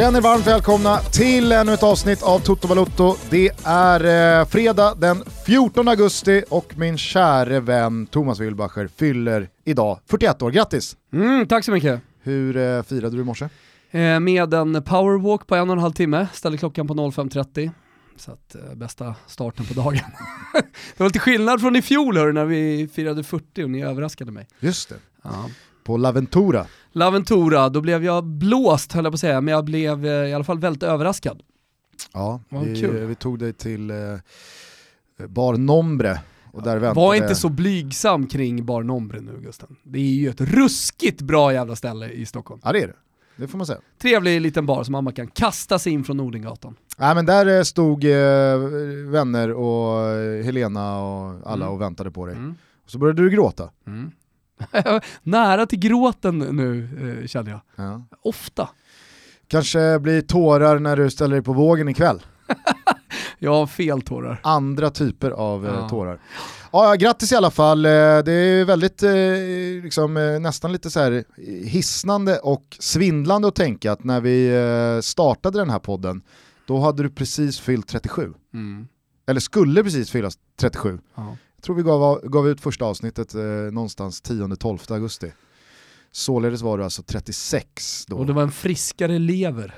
Känner varmt välkomna till ännu ett avsnitt av Toto Balutto. Det är eh, fredag den 14 augusti och min käre vän Thomas Wilbacher fyller idag 41 år. Grattis! Mm, tack så mycket. Hur eh, firade du i morse? Eh, med en powerwalk på en och en halv timme, ställde klockan på 05.30. Så att, eh, bästa starten på dagen. det var lite skillnad från i fjol hör, när vi firade 40 och ni överraskade mig. Just det. Ja. På Laventura. Laventura, då blev jag blåst höll jag på att säga, men jag blev eh, i alla fall väldigt överraskad. Ja, vi, vi tog dig till eh, Bar Nombre och där väntade... Var inte så blygsam kring Bar Nombre nu Gusten. Det är ju ett ruskigt bra jävla ställe i Stockholm. Ja det är det, det får man säga. Trevlig liten bar som man kan kasta sig in från Nordengatan. Nej men där eh, stod eh, vänner och eh, Helena och alla Mm. och väntade på dig. Mm. Och så började du gråta. Mm. Nära till gråten nu eh, känner jag. Ja. Ofta. Kanske blir tårar när du ställer dig på vågen ikväll. Jag har fel tårar. Andra typer av eh, Ja. tårar. Ja, grattis i alla fall. Eh, Det är väldigt, liksom, nästan lite så här hisnande och svindlande att tänka att när vi startade den här podden, då hade du precis fyllt 37. Mm. Eller skulle precis fyllas 37. Ja. Tror vi gav, gav ut första avsnittet eh, någonstans 10-12 augusti. Således var du alltså 36 då. Och det var en friskare lever.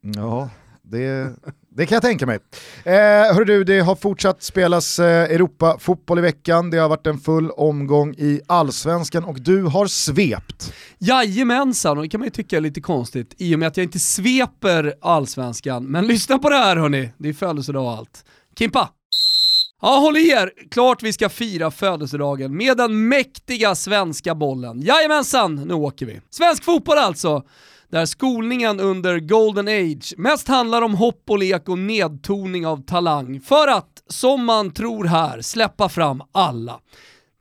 Ja, det, det kan jag tänka mig. Eh, hör du, det har fortsatt spelas eh, Europa-fotboll i veckan, det har varit en full omgång i allsvenskan och du har svept. Jajamensan, och det kan man ju tycka är lite konstigt i och med att jag inte sveper allsvenskan. Men lyssna på det här hörni, det är födelsedag och allt. Kimpa! Ja, håll i er! Klart vi ska fira födelsedagen med den mäktiga svenska bollen. Jajamensan, nu åker vi. Svensk fotboll alltså, där skolningen under Golden Age mest handlar om hopp och lek och nedtoning av talang för att, som man tror här, släppa fram alla.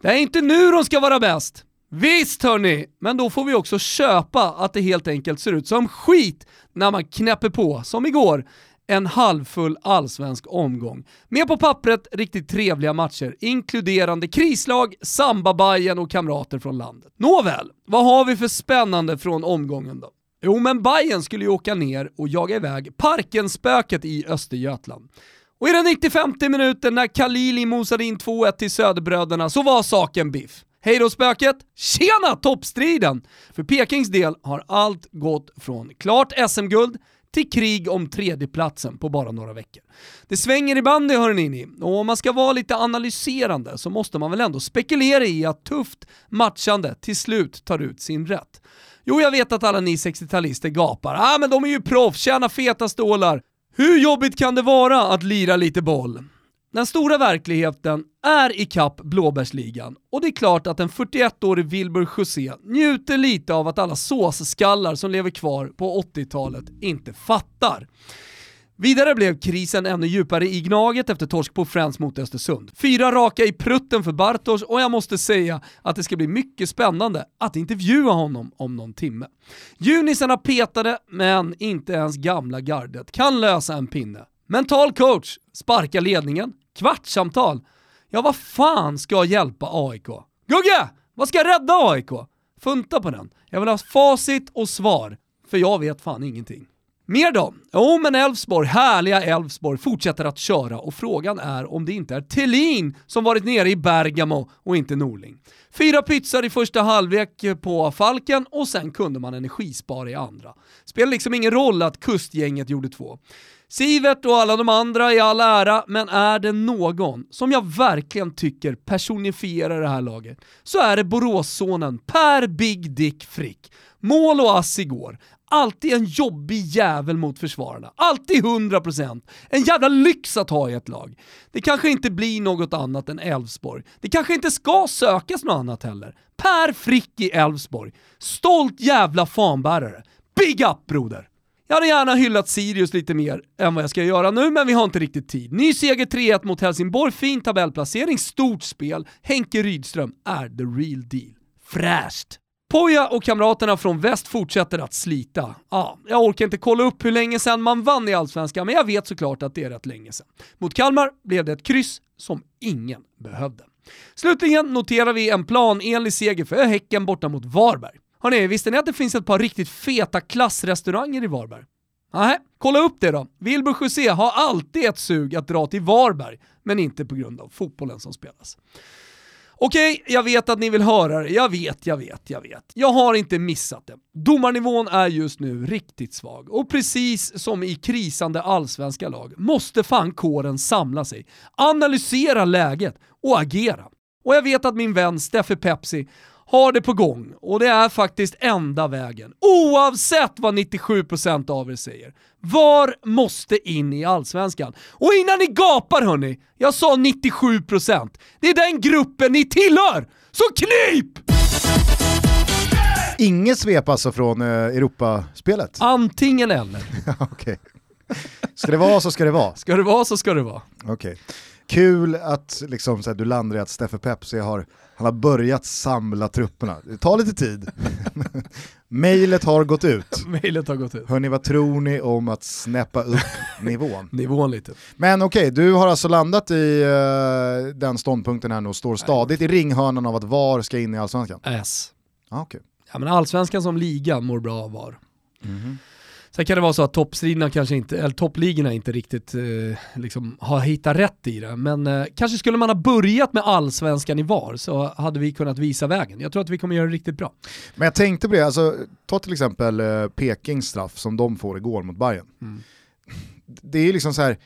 Det är inte nu de ska vara bäst. Visst hörni, men då får vi också köpa att det helt enkelt ser ut som skit när man knäpper på, som igår, en halvfull allsvensk omgång. Med på pappret riktigt trevliga matcher, inkluderande krislag, sambabajen och kamrater från landet. Nåväl, vad har vi för spännande från omgången då? Jo men Bayern skulle ju åka ner och jaga iväg Parkenspöket i Östergötland. Och i den 95 minuten när Khalili mosade in 2-1 till Söderbröderna så var saken biff. Hej då spöket! Tjena toppstriden! För Pekings del har allt gått från klart SM-guld till krig om tredjeplatsen på bara några veckor. Det svänger i bandy hörni ni, och om man ska vara lite analyserande så måste man väl ändå spekulera i att tufft matchande till slut tar ut sin rätt. Jo, jag vet att alla ni 60-talister gapar. Ah, men de är ju proffs, tjänar feta stålar. Hur jobbigt kan det vara att lira lite boll? Den stora verkligheten är i kapp blåbärsligan och det är klart att en 41-årig Wilbur José njuter lite av att alla såsskallar som lever kvar på 80-talet inte fattar. Vidare blev krisen ännu djupare i Gnaget efter torsk på Friends mot Östersund. Fyra raka i prutten för Bartos och jag måste säga att det ska bli mycket spännande att intervjua honom om någon timme. Junisarna petade, men inte ens gamla gardet kan lösa en pinne. Mental coach, sparkar ledningen, kvartssamtal. Ja, vad fan ska hjälpa AIK? Gugge! Vad ska rädda AIK? Funta på den. Jag vill ha facit och svar, för jag vet fan ingenting. Mer då? Jo men Elfsborg, härliga Elfsborg, fortsätter att köra och frågan är om det inte är Tellin som varit nere i Bergamo och inte Norling. Fyra pytsar i första halvlek på Falken och sen kunde man energispara i andra. Spelar liksom ingen roll att kustgänget gjorde två. Sivert och alla de andra i all ära, men är det någon som jag verkligen tycker personifierar det här laget så är det Boråssonen Per Big Dick Frick. Mål och ass igår. Alltid en jobbig jävel mot försvararna. Alltid 100%. En jävla lyx att ha i ett lag. Det kanske inte blir något annat än Elfsborg. Det kanske inte ska sökas något annat heller. Per Frick i Elfsborg. Stolt jävla fanbärare. Big up broder! Jag hade gärna hyllat Sirius lite mer än vad jag ska göra nu, men vi har inte riktigt tid. Ny seger 3-1 mot Helsingborg, fin tabellplacering, stort spel. Henke Rydström är the real deal. Fräscht! Poja och kamraterna från väst fortsätter att slita. Ja, jag orkar inte kolla upp hur länge sedan man vann i Allsvenskan, men jag vet såklart att det är rätt länge sedan. Mot Kalmar blev det ett kryss som ingen behövde. Slutligen noterar vi en planenlig seger för Häcken borta mot Varberg. Hörrni, visste ni att det finns ett par riktigt feta klassrestauranger i Varberg? Nej, kolla upp det då. Wilbur José har alltid ett sug att dra till Varberg, men inte på grund av fotbollen som spelas. Okej, jag vet att ni vill höra det. Jag vet, jag vet, jag vet. Jag har inte missat det. Domarnivån är just nu riktigt svag och precis som i krisande allsvenska lag måste fan kåren samla sig, analysera läget och agera. Och jag vet att min vän Steffe Pepsi har det på gång och det är faktiskt enda vägen. Oavsett vad 97% av er säger. VAR måste in i Allsvenskan. Och innan ni gapar hörni, jag sa 97%. Det är den gruppen ni tillhör! Så knip! Inget svep alltså från eh, Europaspelet? Antingen eller. Okej. Ska det vara så ska det vara. Ska det vara så ska det vara. Okej. Kul att liksom, så här, du landar i att Steffe Pepsi har, han har börjat samla trupperna. Det tar lite tid. Mejlet har gått ut. Mejlet har gått ut. Hörni, vad tror ni om att snäppa upp nivån? Nivån lite. Men okej, du har alltså landat i eh, den ståndpunkten här nu och står stadigt i ringhörnan av att VAR ska in i Allsvenskan? S. Ah, okej. Ja men Allsvenskan som liga mår bra av VAR. Sen kan det vara så att toppstriderna kanske inte, eller toppligorna inte riktigt eh, liksom har hittat rätt i det. Men eh, kanske skulle man ha börjat med allsvenskan i VAR så hade vi kunnat visa vägen. Jag tror att vi kommer göra det riktigt bra. Men jag tänkte på det, alltså, ta till exempel eh, Pekings straff som de får igår mot Bayern. Mm. Det är ju liksom så här,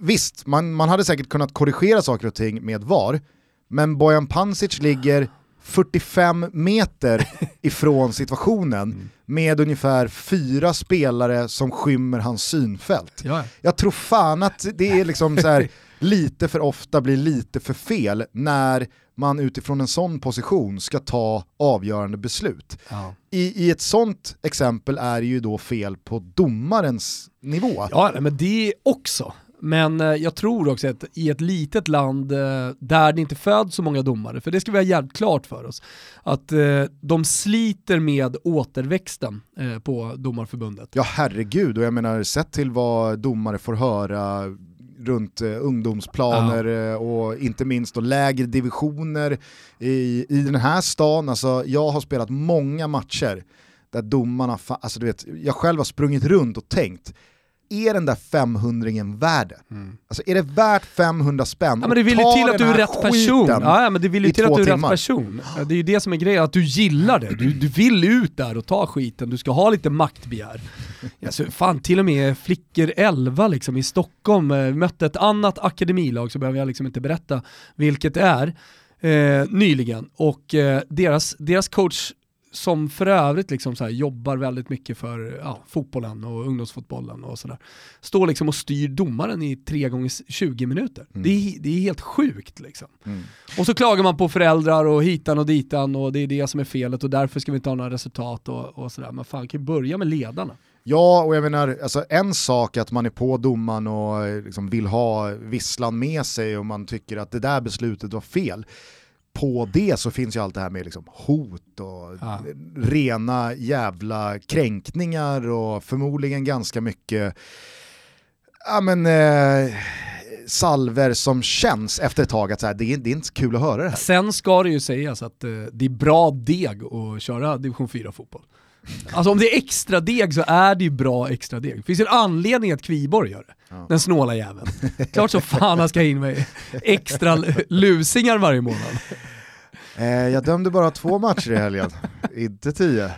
visst, man, man hade säkert kunnat korrigera saker och ting med VAR, men Bojan Pancic ligger 45 meter ifrån situationen med ungefär fyra spelare som skymmer hans synfält. Ja. Jag tror fan att det är liksom så här, lite för ofta blir lite för fel när man utifrån en sån position ska ta avgörande beslut. Ja. I, I ett sånt exempel är det ju då fel på domarens nivå. Ja, men det också. Men eh, jag tror också att i ett litet land eh, där det inte föds så många domare, för det ska vi ha jävligt klart för oss, att eh, de sliter med återväxten på domarförbundet. Ja herregud, och jag menar sett till vad domare får höra runt eh, ungdomsplaner eh, och inte minst då lägre divisioner i, i den här stan. Alltså, jag har spelat många matcher där domarna, alltså du vet, jag själv har sprungit runt och tänkt, är den där 500 värd det? Alltså är det värt 500 spänn? Mm. Ja, men det vill ju till att du är rätt person. Ja, men det vill ju till att du är rätt timmar? person. Ja, Det är ju det som är grejen, att du gillar det. Du, du vill ut där och ta skiten, du ska ha lite maktbegär. Alltså, fan, till och med flickor 11 liksom, i Stockholm eh, mötte ett annat akademilag, så behöver jag liksom inte berätta vilket det är, eh, nyligen. Och eh, deras, deras coach som för övrigt liksom så här jobbar väldigt mycket för ja, fotbollen och ungdomsfotbollen och sådär. Står liksom och styr domaren i 3 gånger 20 minuter. Det, är, det är helt sjukt liksom. Mm. Och så klagar man på föräldrar och hitan och ditan och det är det som är felet och därför ska vi inte ha några resultat och, och sådär. Men fan kan ju börja med ledarna. Ja, och jag menar, alltså en sak är att man är på domaren och liksom vill ha visslan med sig och man tycker att det där beslutet var fel. På det så finns ju allt det här med liksom hot och Ja. rena jävla kränkningar och förmodligen ganska mycket ja, men, eh, salver som känns efter ett tag att så här, det, är, det är inte så kul att höra det här. Sen ska det ju sägas att eh, det är bra deg att köra division 4-fotboll. Alltså om det är extra deg så är det ju bra extra deg. Det finns ju en anledning att Kviborg gör det. Ja. Den snåla jäveln. Klart så fan han ska in med extra lusingar varje månad. Eh, jag dömde bara två matcher i helgen, inte tio.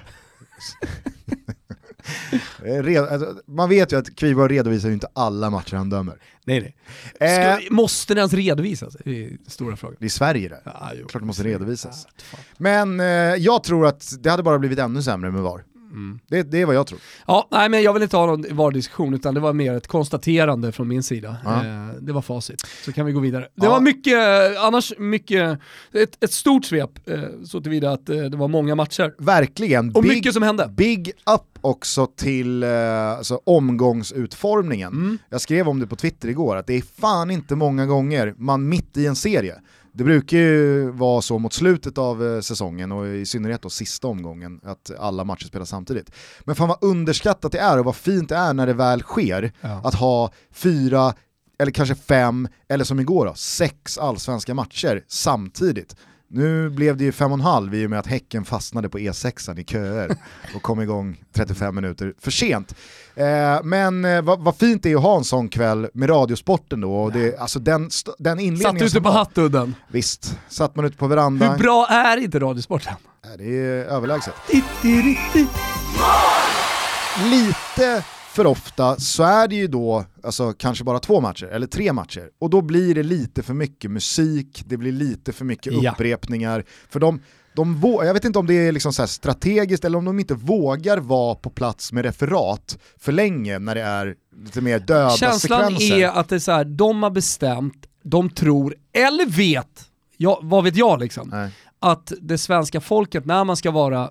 Eh, alltså, man vet ju att Kviborg redovisar ju inte alla matcher han dömer. Nej nej. Eh, måste den ens redovisas? Det är stora frågan. det är Sverige det. Ja, jo. Klart det måste redovisas. Fan. Men eh, jag tror att det hade bara blivit ännu sämre med VAR. Mm. Det, det är vad jag tror. Ja, nej men jag vill inte ha någon VAR-diskussion utan det var mer ett konstaterande från min sida. Ja. Eh, det var facit. Så kan vi gå vidare. Det Ja. var mycket, annars mycket, ett, ett stort svep eh, så tillvida att eh, det var många matcher. Verkligen. Och big, mycket som hände. big up också till eh, alltså, omgångsutformningen. Mm. Jag skrev om det på Twitter igår, att det är fan inte många gånger man mitt i en serie, det brukar ju vara så mot slutet av eh, säsongen och i synnerhet då sista omgången att alla matcher spelas samtidigt. Men fan vad underskattat det är och vad fint det är när det väl sker Ja. att ha fyra eller kanske fem, eller som igår då, sex allsvenska matcher samtidigt. Nu blev det ju fem och en halv i och med att Häcken fastnade på E6 i köer och kom igång 35 minuter för sent. Eh, men eh, vad, vad, fint det är att ha en sån kväll med Radiosporten då. Och det, alltså den, den inledningen Satt ute på Hattudden. Visst, satt man ute på verandan. Hur bra är inte Radiosporten? Det är överlägset. Lite för ofta så är det ju då alltså, kanske bara två matcher, eller tre matcher. Och då blir det lite för mycket musik, det blir lite för mycket upprepningar. Ja. För de, de jag vet inte om det är liksom så strategiskt eller om de inte vågar vara på plats med referat för länge när det är lite mer döda Känslan sekvenser. är att det är så här, de har bestämt, de tror, eller vet, ja, vad vet jag liksom, Nej. att det svenska folket när man ska vara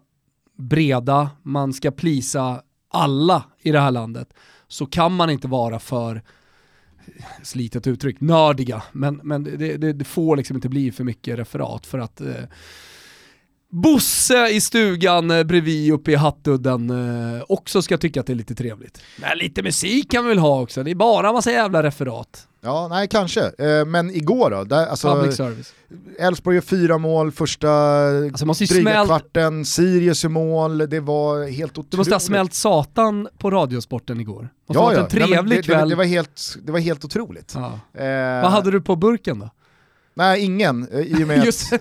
breda, man ska plisa alla i det här landet, så kan man inte vara för slitet uttryck, nördiga, men, men det, det, det får liksom inte bli för mycket referat för att eh, Bosse i stugan eh, bredvid uppe i Hattudden eh, också ska tycka att det är lite trevligt. Men lite musik kan vi väl ha också, det är bara massa jävla referat. Ja, nej kanske. Eh, men igår då? Där, alltså, Public service. Elfsborg gör fyra mål första alltså, dryga smält... kvarten, Sirius gör mål, det var helt otroligt. Du måste ha smält satan på Radiosporten igår. Måste ja, ja. en trevlig nej, det, kväll. Det, det, var helt, det var helt otroligt. Ja. Eh... Vad hade du på burken då? Nej, ingen. I och med att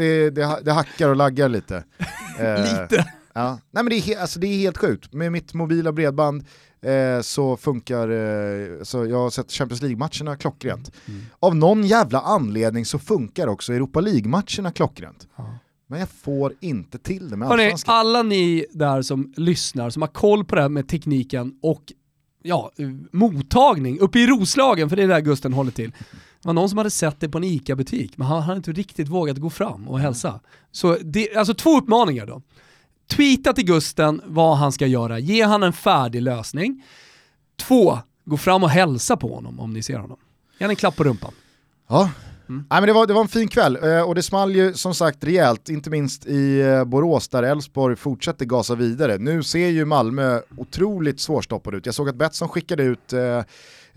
det, det, det hackar och laggar lite. Eh, lite? Ja. Nej men det är, alltså, det är helt sjukt. Med mitt mobila bredband eh, så funkar, eh, så jag har sett Champions League-matcherna klockrent. Mm. Av någon jävla anledning så funkar också Europa League-matcherna klockrent. Ja. Men jag får inte till det med Hörrni, alla ni där som lyssnar, som har koll på det här med tekniken och ja, mottagning uppe i Roslagen, för det är där Gusten håller till. Det var någon som hade sett det på en ICA-butik, men han hade inte riktigt vågat gå fram och hälsa. Så det, alltså två uppmaningar då. Tweeta till Gusten vad han ska göra, ge han en färdig lösning. Två, gå fram och hälsa på honom om ni ser honom. Ge en klapp på rumpan. Ja, Mm. Nej, men det, var, det var en fin kväll eh, och det small ju som sagt rejält, inte minst i eh, Borås där Elfsborg fortsätter gasa vidare. Nu ser ju Malmö otroligt svårstoppad ut. Jag såg att Betsson skickade ut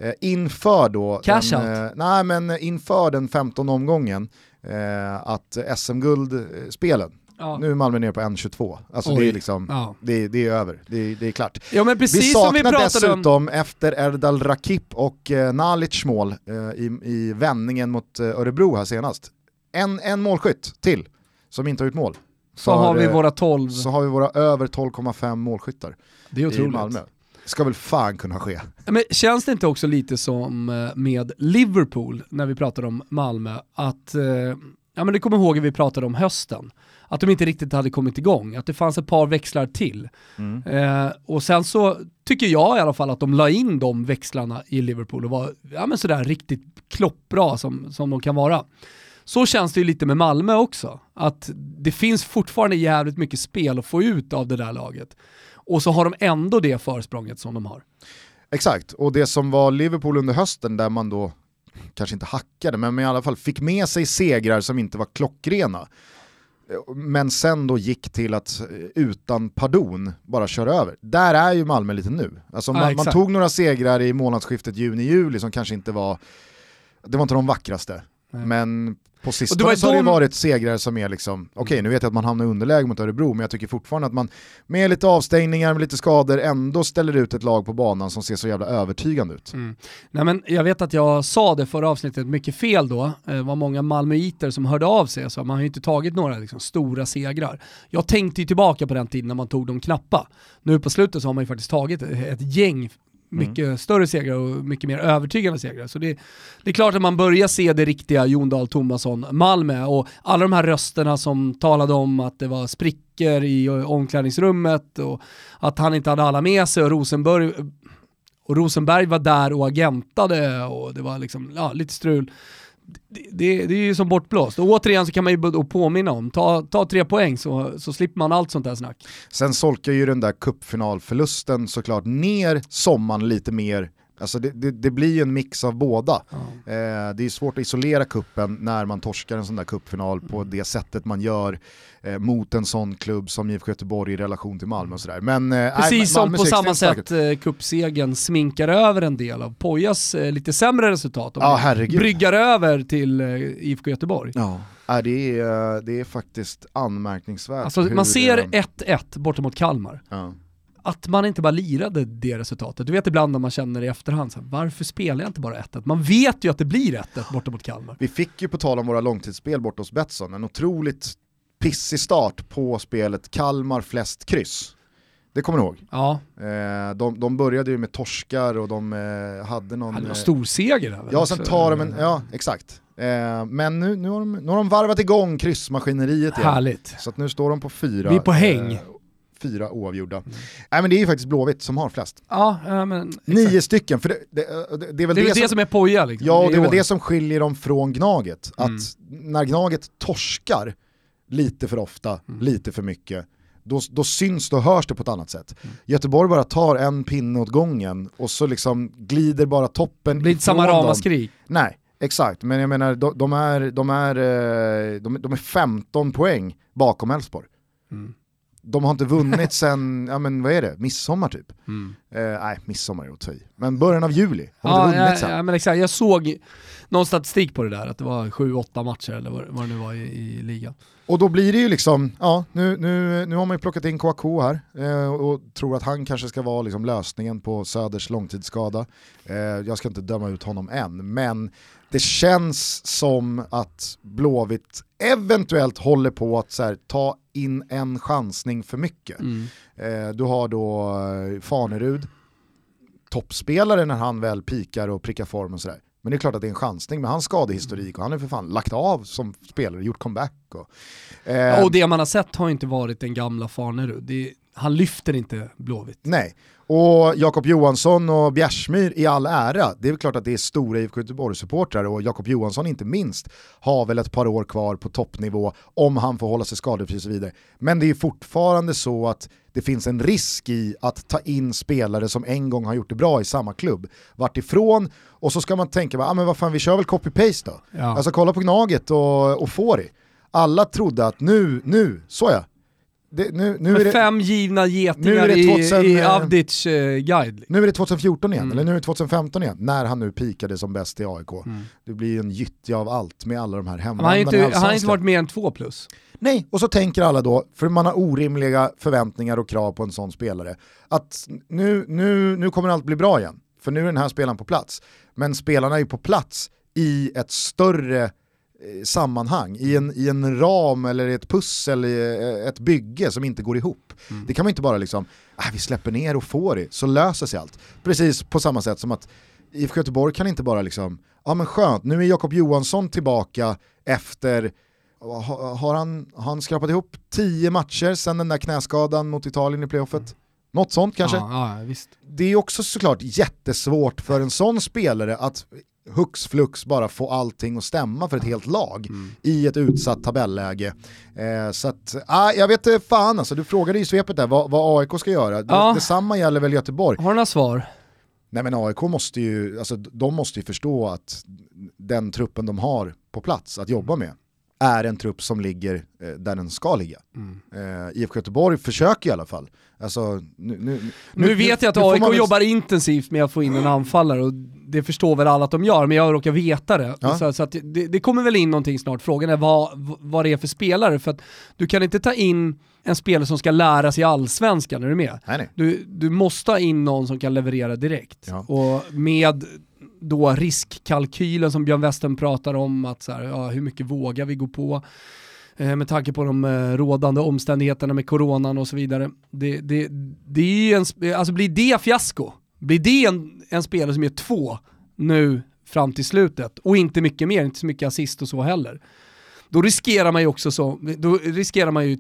eh, eh, inför då, Cash den, eh, nej, men inför den 15 omgången eh, att SM-guldspelen Ja. Nu är Malmö nere på 1.22. Alltså det är, liksom, ja. det, det, är över, det, det, är klart. Ja, vi saknar vi dessutom om... efter Erdal Rakip och eh, Nalic mål eh, i, i vändningen mot eh, Örebro här senast. En, en målskytt till som inte har gjort mål. Så För, har vi våra 12. Så har vi våra över 12,5 målskyttar det är otroligt. i Malmö ska väl fan kunna ske. Men känns det inte också lite som eh, med Liverpool, när vi pratar om Malmö, att, eh, ja men du kommer ihåg hur vi pratade om hösten, att de inte riktigt hade kommit igång, att det fanns ett par växlar till. Mm. Eh, och sen så tycker jag i alla fall att de la in de växlarna i Liverpool och var ja, men sådär riktigt kloppbra som, som de kan vara. Så känns det ju lite med Malmö också, att det finns fortfarande jävligt mycket spel att få ut av det där laget. Och så har de ändå det försprånget som de har. Exakt, och det som var Liverpool under hösten där man då kanske inte hackade, men i alla fall fick med sig segrar som inte var klockrena. Men sen då gick till att eh, utan pardon bara köra över. Där är ju Malmö lite nu. Alltså man, man tog några segrar i månadsskiftet juni-juli som kanske inte var, det var inte de vackraste. Nej. Men på sistone så har det varit segrar som är liksom, okej okay, nu vet jag att man hamnar i underläge mot Örebro, men jag tycker fortfarande att man med lite avstängningar, med lite skador, ändå ställer ut ett lag på banan som ser så jävla övertygande ut. Mm. Nej, men jag vet att jag sa det förra avsnittet mycket fel då, det var många malmöiter som hörde av sig, så man har ju inte tagit några liksom, stora segrar. Jag tänkte ju tillbaka på den tiden när man tog de knappa. Nu på slutet så har man ju faktiskt tagit ett gäng. Mm. mycket mm. större segrar och mycket mer övertygande segrar. Så det, det, är klart att man börjar se det riktiga Jon Dahl Tomasson, Malmö och alla de här rösterna som talade om att det var sprickor i omklädningsrummet och att han inte hade alla med sig och Rosenberg, och Rosenberg var där och agentade och det var liksom, ja, lite strul det, det, är ju som bortblåst. Och återigen så kan man ju påminna om, ta, ta tre poäng så, så slipper man allt sånt där snack. Sen solkar ju den där cupfinalförlusten såklart ner sommaren lite mer Alltså det, det, det blir ju en mix av båda. Ja. Eh, det är svårt att isolera kuppen när man torskar en sån där cupfinal på Mm. det sättet man gör eh, mot en sån klubb som IFK Göteborg i relation till Malmö och sådär. Men, eh, nej, Precis som Malmö på samma sätt eh, cupsegern sminkar över en del av Pojas eh, lite sämre resultat. Ja, herregud. Bryggar över till eh, IFK Göteborg. Ja, ja, det, är, det är faktiskt anmärkningsvärt. Alltså, man ser eh, 1-1 borta mot Kalmar. Ja. Att man inte bara lirade det resultatet. Du vet ibland när man känner i efterhand, så här, varför spelar jag inte bara 1-1? Man vet ju att det blir 1-1 borta mot Kalmar. Vi fick ju på tal om våra långtidsspel borta hos Betsson en otroligt pissig start på spelet Kalmar flest kryss. Det kommer du ihåg? Ja, Eh, de, de började ju med torskar och de eh, hade någon... hade eh, någon stor seger där Ja, sen tar de en, ja exakt. Eh, men nu, nu, har de, nu har de varvat igång kryssmaskineriet igen. Härligt. Så att nu står de på fyra. Vi är på häng. Fyra oavgjorda. Nej men det är ju faktiskt Blåvitt som har flest. Ja, ja men exakt. Nio stycken, för det, det, det, det är väl Det är det, som, som är Poja liksom. Ja, det är väl det som skiljer dem från Gnaget. Att Mm. när Gnaget torskar lite för ofta, Mm. lite för mycket, då, då syns det och hörs det på ett annat sätt. Mm. Göteborg bara tar en pinne åt gången och så liksom glider bara toppen Det blir inte samma ramaskri. Nej, exakt. Men jag menar, de, de, är, de, är, eh, de, de är 15 poäng bakom Elfsborg. Mm. De har inte vunnit sen, ja men vad är det, midsommar typ? Mm. Eh, nej, midsommar är att ta i. Men början av juli, har Ja, inte vunnit sen. ja, men exakt. Jag såg någon statistik på det där, att det var 7-8 matcher eller vad, vad det nu var i, i ligan. Och då blir det ju liksom, ja nu, nu, nu har man ju plockat in Kouakou här eh, och tror att han kanske ska vara liksom lösningen på Söders långtidsskada. Eh, jag ska inte döma ut honom än, men det känns som att Blåvitt eventuellt håller på att så här, ta in en chansning för mycket. Mm. Eh, du har då eh, Fanerud, toppspelare när han väl pikar och prickar form och sådär. Men det är klart att det är en chansning med hans skadehistorik och han är för fan lagt av som spelare, gjort comeback. Och, eh, Och det man har sett har inte varit den gamla Farnerud. Det, han lyfter inte Blåvitt. Nej, och Jakob Johansson och Bjärsmyr i all ära, det är väl klart att det är stora IFK Göteborg-supportrar och Jakob Johansson inte minst har väl ett par år kvar på toppnivå om han får hålla sig skadefri och så vidare. Men det är fortfarande så att det finns en risk i att ta in spelare som en gång har gjort det bra i samma klubb, vart ifrån och så ska man tänka, ah, men vad fan vi kör väl copy-paste då. Ja. Alltså kolla på Gnaget och, och Fori. Alla trodde att nu, nu, så ja. Det, nu, nu är det, fem givna getingar det i, 2000, i eh, Avdic eh, guide. nu är det 2014 igen, Mm. eller nu är det 2015 igen, när han nu pikade som bäst i AIK. Mm. Det blir ju en gyttja av allt med alla de här Han har, inte, i han har inte varit mer än två plus. Nej, och så tänker alla då, för man har orimliga förväntningar och krav på en sån spelare, att nu, nu, nu kommer allt bli bra igen, för nu är den här spelaren på plats. Men spelarna är ju på plats i ett större eh, sammanhang, i en, i en ram eller i ett pussel, eh, ett bygge som inte går ihop. Mm. Det kan man inte bara liksom, ah, vi släpper ner och får det, så löser sig allt. Precis på samma sätt som att IFK Göteborg kan inte bara liksom, ja ah, men skönt, nu är Jakob Johansson tillbaka efter har, han, har han skrapat ihop tio matcher sen den där knäskadan mot Italien i playoffet? Något sånt kanske? Ja, ja, visst. Det är också såklart jättesvårt för en sån spelare att hux flux bara få allting att stämma för ett helt lag Mm. i ett utsatt tabelläge. Eh, så att, ah, jag vet fan alltså, du frågade i svepet där vad, vad AIK ska göra. Ja. Det, detsamma gäller väl Göteborg. Har du några svar? Nej men AIK måste ju, alltså, de måste ju förstå att den truppen de har på plats att jobba med är en trupp som ligger eh, där den ska ligga. Mm. Eh, IFK Göteborg försöker i alla fall. Alltså, nu, nu, Nu, vet jag att nu AIK man jobbar intensivt med att få in en anfallare och det förstår väl alla att de gör, men jag råkar veta det. Ja. Så, så det, det kommer väl in någonting snart. Frågan är vad, vad det är för spelare, för att du kan inte ta in en spelare som ska lära sig allsvenskan, är du med? Nej, nej. Du, du måste ha in någon som kan leverera direkt. Ja. Och med då riskkalkylen som Björn Westen pratar om, att så här, ja, hur mycket vågar vi gå på? Eh, med tanke på de eh, rådande omständigheterna med coronan och så vidare. Det, det, det är ju en, alltså blir det fiasko, blir det en, en spelare som är två nu fram till slutet och inte mycket mer, inte så mycket assist och så heller. Då riskerar man ju också så, då riskerar man ju,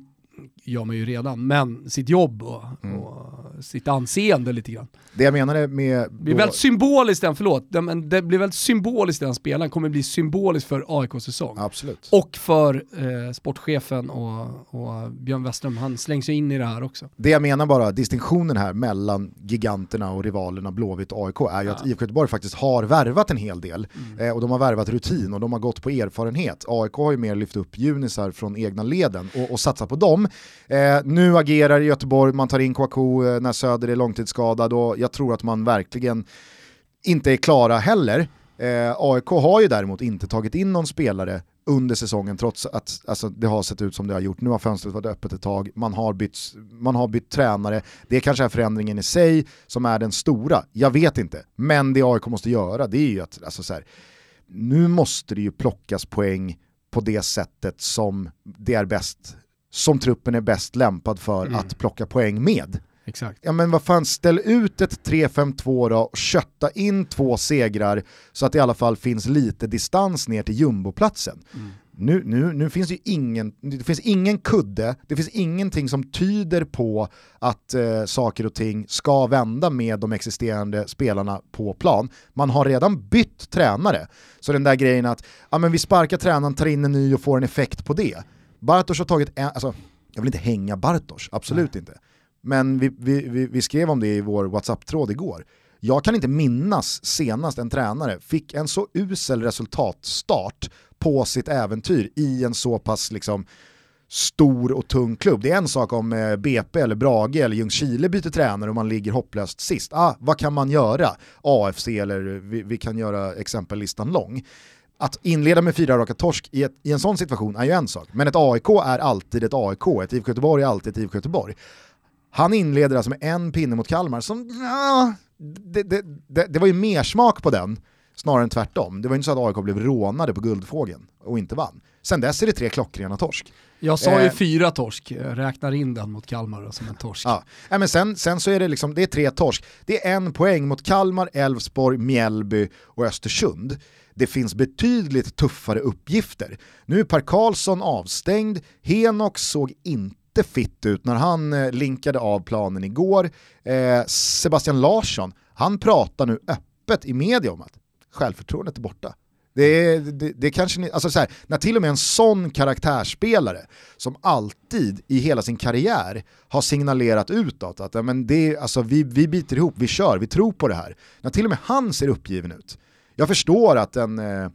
gör man ju redan, men sitt jobb och, Mm. och sitt anseende lite grann. Det jag menade med... Det blir väldigt symboliskt den, förlåt, det, det blir väldigt symboliskt den spelaren kommer bli symboliskt för AIKs säsong. Absolut. Och för eh, sportchefen och, och Björn Westström, han slängs ju in i det här också. Det jag menar bara, distinktionen här mellan giganterna och rivalerna Blåvitt och AIK är ju ja. att IFK Göteborg faktiskt har värvat en hel del. Mm. Eh, och de har värvat rutin och de har gått på erfarenhet. AIK har ju mer lyft upp junisar från egna leden och, och satsat på dem. Eh, nu agerar Göteborg, man tar in Kouakou eh, när Söder är långtidsskadad och jag tror att man verkligen inte är klara heller. Eh, AIK har ju däremot inte tagit in någon spelare under säsongen trots att alltså, det har sett ut som det har gjort. Nu har fönstret varit öppet ett tag, man har, bytt, man har bytt tränare. Det är kanske är förändringen i sig som är den stora, jag vet inte. Men det AIK måste göra det är ju att, alltså, så här, nu måste det ju plockas poäng på det sättet som det är bäst, som truppen är bäst lämpad för mm. att plocka poäng med. Exakt. Ja men vad fan, ställ ut ett 3-5-2 då och kötta in två segrar så att det i alla fall finns lite distans ner till jumboplatsen. Mm. Nu, nu, nu finns det ju ingen, det finns ingen kudde, det finns ingenting som tyder på att eh, saker och ting ska vända med de existerande spelarna på plan. Man har redan bytt tränare, så den där grejen att ja, men vi sparkar tränaren, tar in en ny och får en effekt på det. Bartosz har tagit en, alltså, jag vill inte hänga Bartosz, absolut Nej. inte. Men vi, vi, vi, vi skrev om det i vår WhatsApp-tråd igår. Jag kan inte minnas senast en tränare fick en så usel resultatstart på sitt äventyr i en så pass liksom, stor och tung klubb. Det är en sak om eh, BP eller Brage eller Ljungskile byter tränare och man ligger hopplöst sist. Ah, vad kan man göra? AFC eller vi, vi kan göra exempellistan lång. Att inleda med fyra raka torsk i, ett, i en sån situation är ju en sak, men ett AIK är alltid ett AIK, ett IFK Göteborg är alltid ett IFK Göteborg. Han inleder alltså med en pinne mot Kalmar som, ja, det, det, det, det var ju mer smak på den snarare än tvärtom. Det var inte så att AIK blev rånade på Guldfågeln och inte vann. Sen dess är det tre klockrena torsk. Jag sa ju eh, fyra torsk, jag räknar in den mot Kalmar som en torsk. Ja. ja men sen, sen så är det liksom, det är tre torsk. Det är en poäng mot Kalmar, Elfsborg, Mjällby och Östersund. Det finns betydligt tuffare uppgifter. Nu är Per Karlsson avstängd, Henok såg inte fitt ut när han eh, linkade av planen igår. Eh, Sebastian Larsson, han pratar nu öppet i media om att självförtroendet är borta. Det, det, det kanske ni, alltså så här, när till och med en sån karaktärsspelare som alltid i hela sin karriär har signalerat utåt att men det, alltså, vi, vi biter ihop, vi kör, vi tror på det här. När till och med han ser uppgiven ut. Jag förstår att en eh,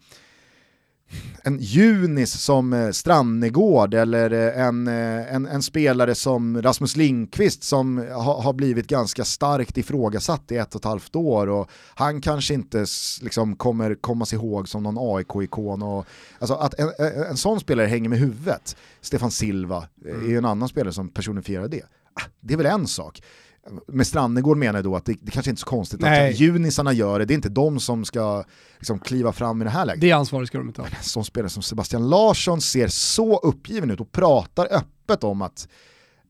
en Junis som eh, Strannegård eller eh, en, en, en, spelare som Rasmus Linkvist som ha, har blivit ganska starkt ifrågasatt i ett och ett halvt år och han kanske inte liksom kommer komma sig ihåg som någon AIK-ikon. Alltså att en, en, sån spelare hänger med huvudet, Stefan Silva är ju en annan spelare som personifierar det. Ah, det är väl en sak med Strannegård menar jag då att det, det kanske inte är så konstigt Nej. att junisarna gör det, det är inte de som ska liksom, kliva fram i det här läget. Det ansvaret ska de inte ha. En sån spelare som Sebastian Larsson ser så uppgiven ut och pratar öppet om att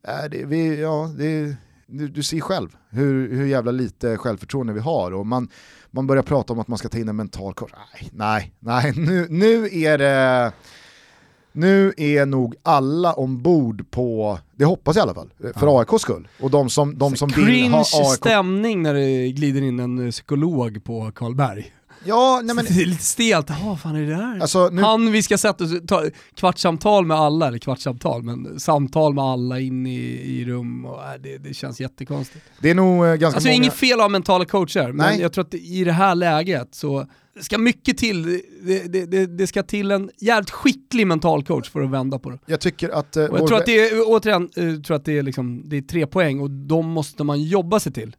äh, det, vi, ja, det, du, du ser själv hur, hur jävla lite självförtroende vi har och man, man börjar prata om att man ska ta in en mental coach. Nej, nej, nej, nu, nu är det nu är nog alla ombord på, det hoppas jag i alla fall, för ja. AIKs skull. Och de som, de som vill ha AIK... stämning när det glider in en psykolog på Karlberg. Ja, nej men... Det är lite stelt, jaha fan är det där? Alltså, nu... Han, vi ska sätta ta kvartssamtal med alla, eller kvartssamtal, men samtal med alla in i, i rum och äh, det, det känns jättekonstigt. Det är nog eh, ganska Alltså många... inget fel att ha mentala coacher, men nej. jag tror att i det här läget så ska mycket till, det, det, det, det, ska till en jävligt skicklig mental coach för att vända på det. Jag tycker att... Uh, jag tror att det är, återigen, uh, tror att det är, liksom, det är tre poäng och de måste man jobba sig till.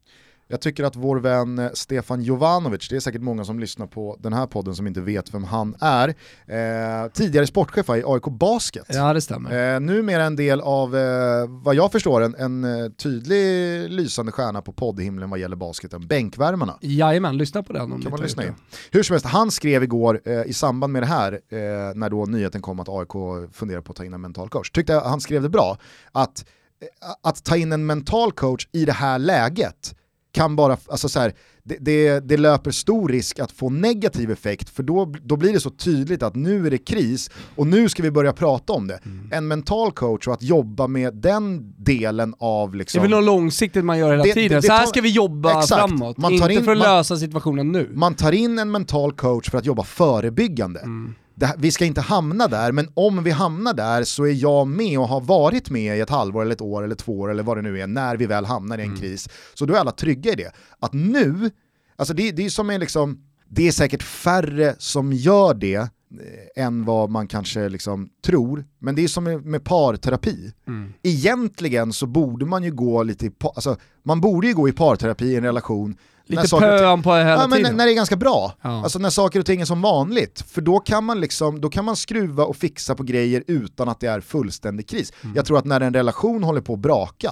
Jag tycker att vår vän eh, Stefan Jovanovic, det är säkert många som lyssnar på den här podden som inte vet vem han är, eh, tidigare sportchef i AIK Basket. Ja det stämmer. Eh, numera en del av, eh, vad jag förstår, en, en eh, tydlig lysande stjärna på poddhimlen vad gäller basketen, Bänkvärmarna. Jajamän, lyssna på den om kan man lyssna in. Hur som helst, han skrev igår eh, i samband med det här, eh, när då nyheten kom att AIK funderar på att ta in en mental coach, tyckte han skrev det bra, att att ta in en mental coach i det här läget kan bara, alltså så här, det, det, det, löper stor risk att få negativ effekt för då, då blir det så tydligt att nu är det kris och nu ska vi börja prata om det. Mm. En mental coach och att jobba med den delen av liksom... Det är väl något långsiktigt man gör hela det, tiden, det, så här ska vi jobba exakt. framåt, man tar inte in, för att man, lösa situationen nu. Man tar in en mental coach för att jobba förebyggande. Mm det, vi ska inte hamna där, men om vi hamnar där så är jag med och har varit med i ett halvår, eller ett år, eller två år, eller vad det nu är, när vi väl hamnar i en mm. kris. Så då är alla trygga i det. Att nu, alltså det, det är som är liksom, det är säkert färre som gör det eh, än vad man kanske liksom tror. Men det är som med, med parterapi. Mm. Egentligen så borde man ju gå lite i, alltså, man borde ju gå i parterapi i en relation Lite pöan på hela ja, tiden. Men när det är ganska bra. Ja. Alltså när saker och ting är som vanligt. För då kan man liksom, då kan man skruva och fixa på grejer utan att det är fullständig kris. Mm. Jag tror att när en relation håller på att braka,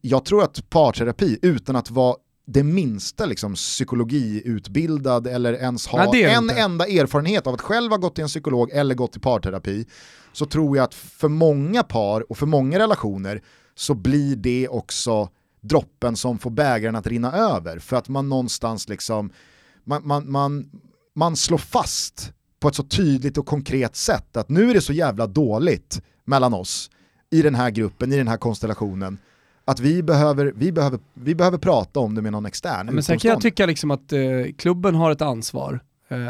jag tror att parterapi, utan att vara det minsta liksom, psykologiutbildad eller ens ha Nej, en inte. enda erfarenhet av att själv ha gått till en psykolog eller gått i parterapi, så tror jag att för många par och för många relationer så blir det också droppen som får bägaren att rinna över. För att man någonstans liksom, man, man, man, man slår fast på ett så tydligt och konkret sätt att nu är det så jävla dåligt mellan oss i den här gruppen, i den här konstellationen att vi behöver, vi behöver, vi behöver prata om det med någon extern. Men sen kan jag tycka liksom att eh, klubben har ett ansvar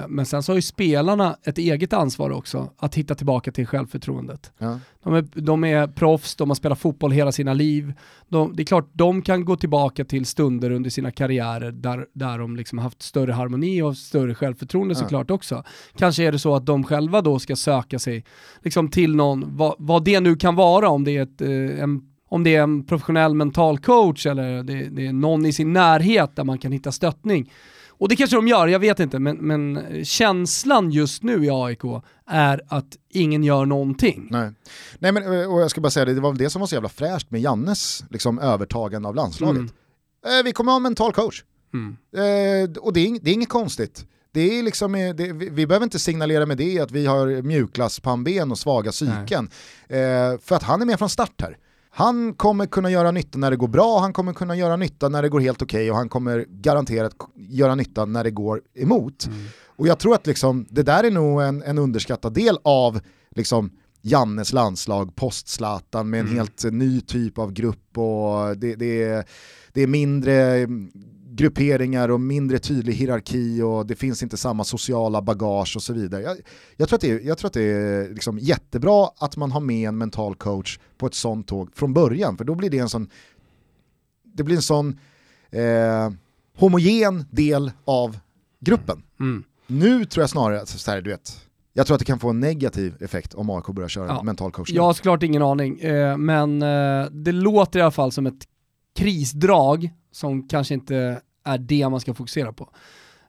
men sen så har ju spelarna ett eget ansvar också att hitta tillbaka till självförtroendet. Ja. De, är, de är proffs, de har spelat fotboll hela sina liv. De, det är klart, de kan gå tillbaka till stunder under sina karriärer där, där de liksom haft större harmoni och större självförtroende ja. såklart också. Kanske är det så att de själva då ska söka sig liksom till någon, vad, vad det nu kan vara, om det är ett, eh, en om det är en professionell mental coach eller det, det är någon i sin närhet där man kan hitta stöttning och det kanske de gör, jag vet inte, men, men känslan just nu i AIK är att ingen gör någonting. Nej, Nej men, och jag ska bara säga det, det var väl det som var så jävla fräscht med Jannes liksom, övertagande av landslaget. Mm. Eh, vi kommer ha en mental coach. Mm. Eh, och det är, det är inget konstigt. Det är liksom, eh, det, vi, vi behöver inte signalera med det att vi har mjukglasspannben och svaga psyken. Eh, för att han är med från start här. Han kommer kunna göra nytta när det går bra, han kommer kunna göra nytta när det går helt okej okay, och han kommer garanterat göra nytta när det går emot. Mm. Och jag tror att liksom, det där är nog en, en underskattad del av liksom, Jannes landslag, post-Zlatan med en mm. helt ny typ av grupp och det, det, är, det är mindre grupperingar och mindre tydlig hierarki och det finns inte samma sociala bagage och så vidare. Jag, jag tror att det är, jag tror att det är liksom jättebra att man har med en mental coach på ett sånt tåg från början, för då blir det en sån, det blir en sån eh, homogen del av gruppen. Mm. Nu tror jag snarare att, så här, du vet, jag tror att det kan få en negativ effekt om AIK börjar köra ja. mental coaching. Jag har såklart ingen aning, eh, men eh, det låter i alla fall som ett krisdrag som kanske inte är det man ska fokusera på.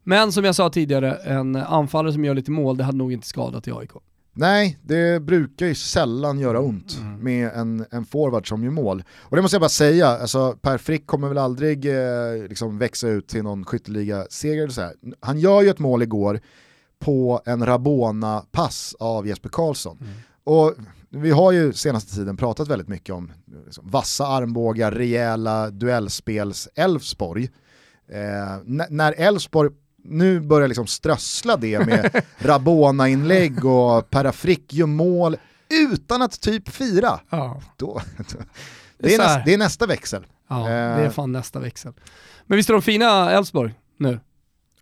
Men som jag sa tidigare, en anfallare som gör lite mål, det hade nog inte skadat i AIK. Nej, det brukar ju sällan göra ont mm. med en, en forward som gör mål. Och det måste jag bara säga, alltså Per Frick kommer väl aldrig eh, liksom växa ut till någon skytteliga-seger. Han gör ju ett mål igår på en Rabona-pass av Jesper Karlsson. Mm. Och vi har ju senaste tiden pratat väldigt mycket om liksom, vassa armbågar, rejäla duellspels Elfsborg. Eh, när Elfsborg nu börjar liksom strössla det med Rabona-inlägg och Perafrick gör mål utan att typ fira. Ja. Då, det, är nästa, det är nästa växel. Ja, det är eh. fan nästa växel. Men visst är de fina Elfsborg nu?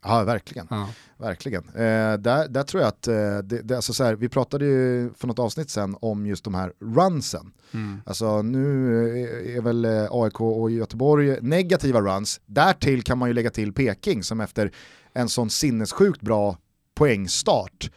Ja, verkligen. Ja. verkligen. Eh, där, där tror jag att, eh, det, det, alltså så här, vi pratade ju för något avsnitt sen om just de här runsen. Mm. Alltså nu är väl eh, AIK och Göteborg negativa runs. Därtill kan man ju lägga till Peking som efter en sån sinnessjukt bra poängstart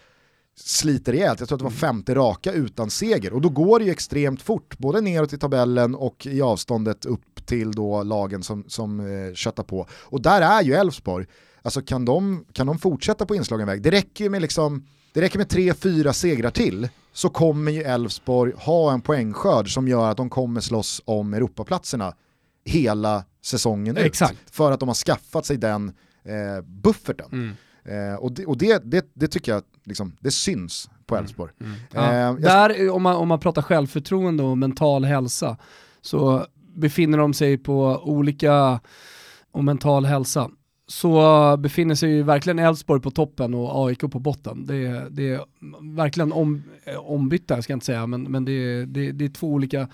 sliter rejält. Jag tror att det var mm. femte raka utan seger och då går det ju extremt fort, både neråt i tabellen och i avståndet upp till då lagen som, som eh, köttar på. Och där är ju Elfsborg Alltså kan de, kan de fortsätta på inslagen väg? Det räcker ju med liksom, det räcker med tre, fyra segrar till så kommer ju Elfsborg ha en poängskörd som gör att de kommer slåss om Europaplatserna hela säsongen Exakt. ut. För att de har skaffat sig den eh, bufferten. Mm. Eh, och det, och det, det, det, tycker jag liksom, det syns på mm. Elfsborg. Mm. Mm. Ja. Eh, Där, om man, om man pratar självförtroende och mental hälsa, så befinner de sig på olika och mental hälsa så befinner sig ju verkligen Elfsborg på toppen och AIK på botten. Det är, det är verkligen om, ombytta, ska jag inte säga, men, men det, är, det, det är två olika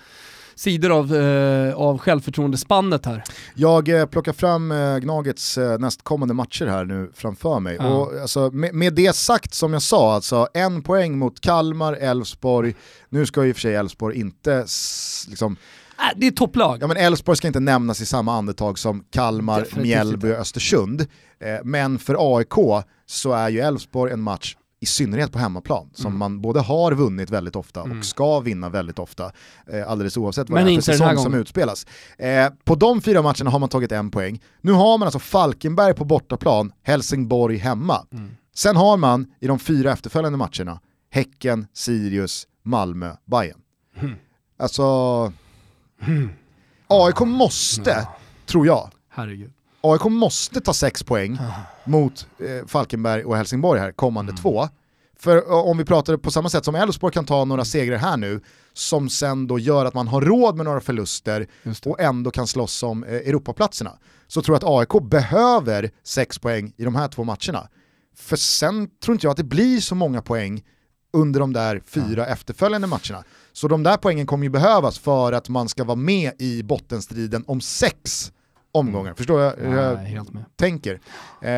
sidor av, eh, av självförtroendespannet här. Jag eh, plockar fram eh, Gnagets eh, nästkommande matcher här nu framför mig. Ja. Och, alltså, med, med det sagt som jag sa, alltså, en poäng mot Kalmar, Elfsborg, nu ska ju i och för sig Elfsborg inte liksom, det är topplag. Ja men Elfsborg ska inte nämnas i samma andetag som Kalmar, Definitivt Mjällby och Östersund. Eh, men för AIK så är ju Elfsborg en match i synnerhet på hemmaplan, som Mm. man både har vunnit väldigt ofta Mm. och ska vinna väldigt ofta, eh, alldeles oavsett vad Men det är för säsong som utspelas. Eh, på de fyra matcherna har man tagit en poäng. Nu har man alltså Falkenberg på bortaplan, Helsingborg hemma. Mm. Sen har man i de fyra efterföljande matcherna Häcken, Sirius, Malmö, Bayern. Mm. AIK måste, tror jag, Herregud. AIK måste ta sex poäng mot eh, Falkenberg och Helsingborg här kommande två. För eh, om vi pratar på samma sätt som Elfsborg kan ta några segrar här nu, som sen då gör att man har råd med några förluster och ändå kan slåss om eh, Europaplatserna, så tror jag att AIK behöver sex poäng i de här två matcherna. För sen tror inte jag att det blir så många poäng under de där fyra efterföljande matcherna. Så de där poängen kommer ju behövas för att man ska vara med i bottenstriden om sex omgångar. Förstår jag hur jag helt med. tänker? Eh,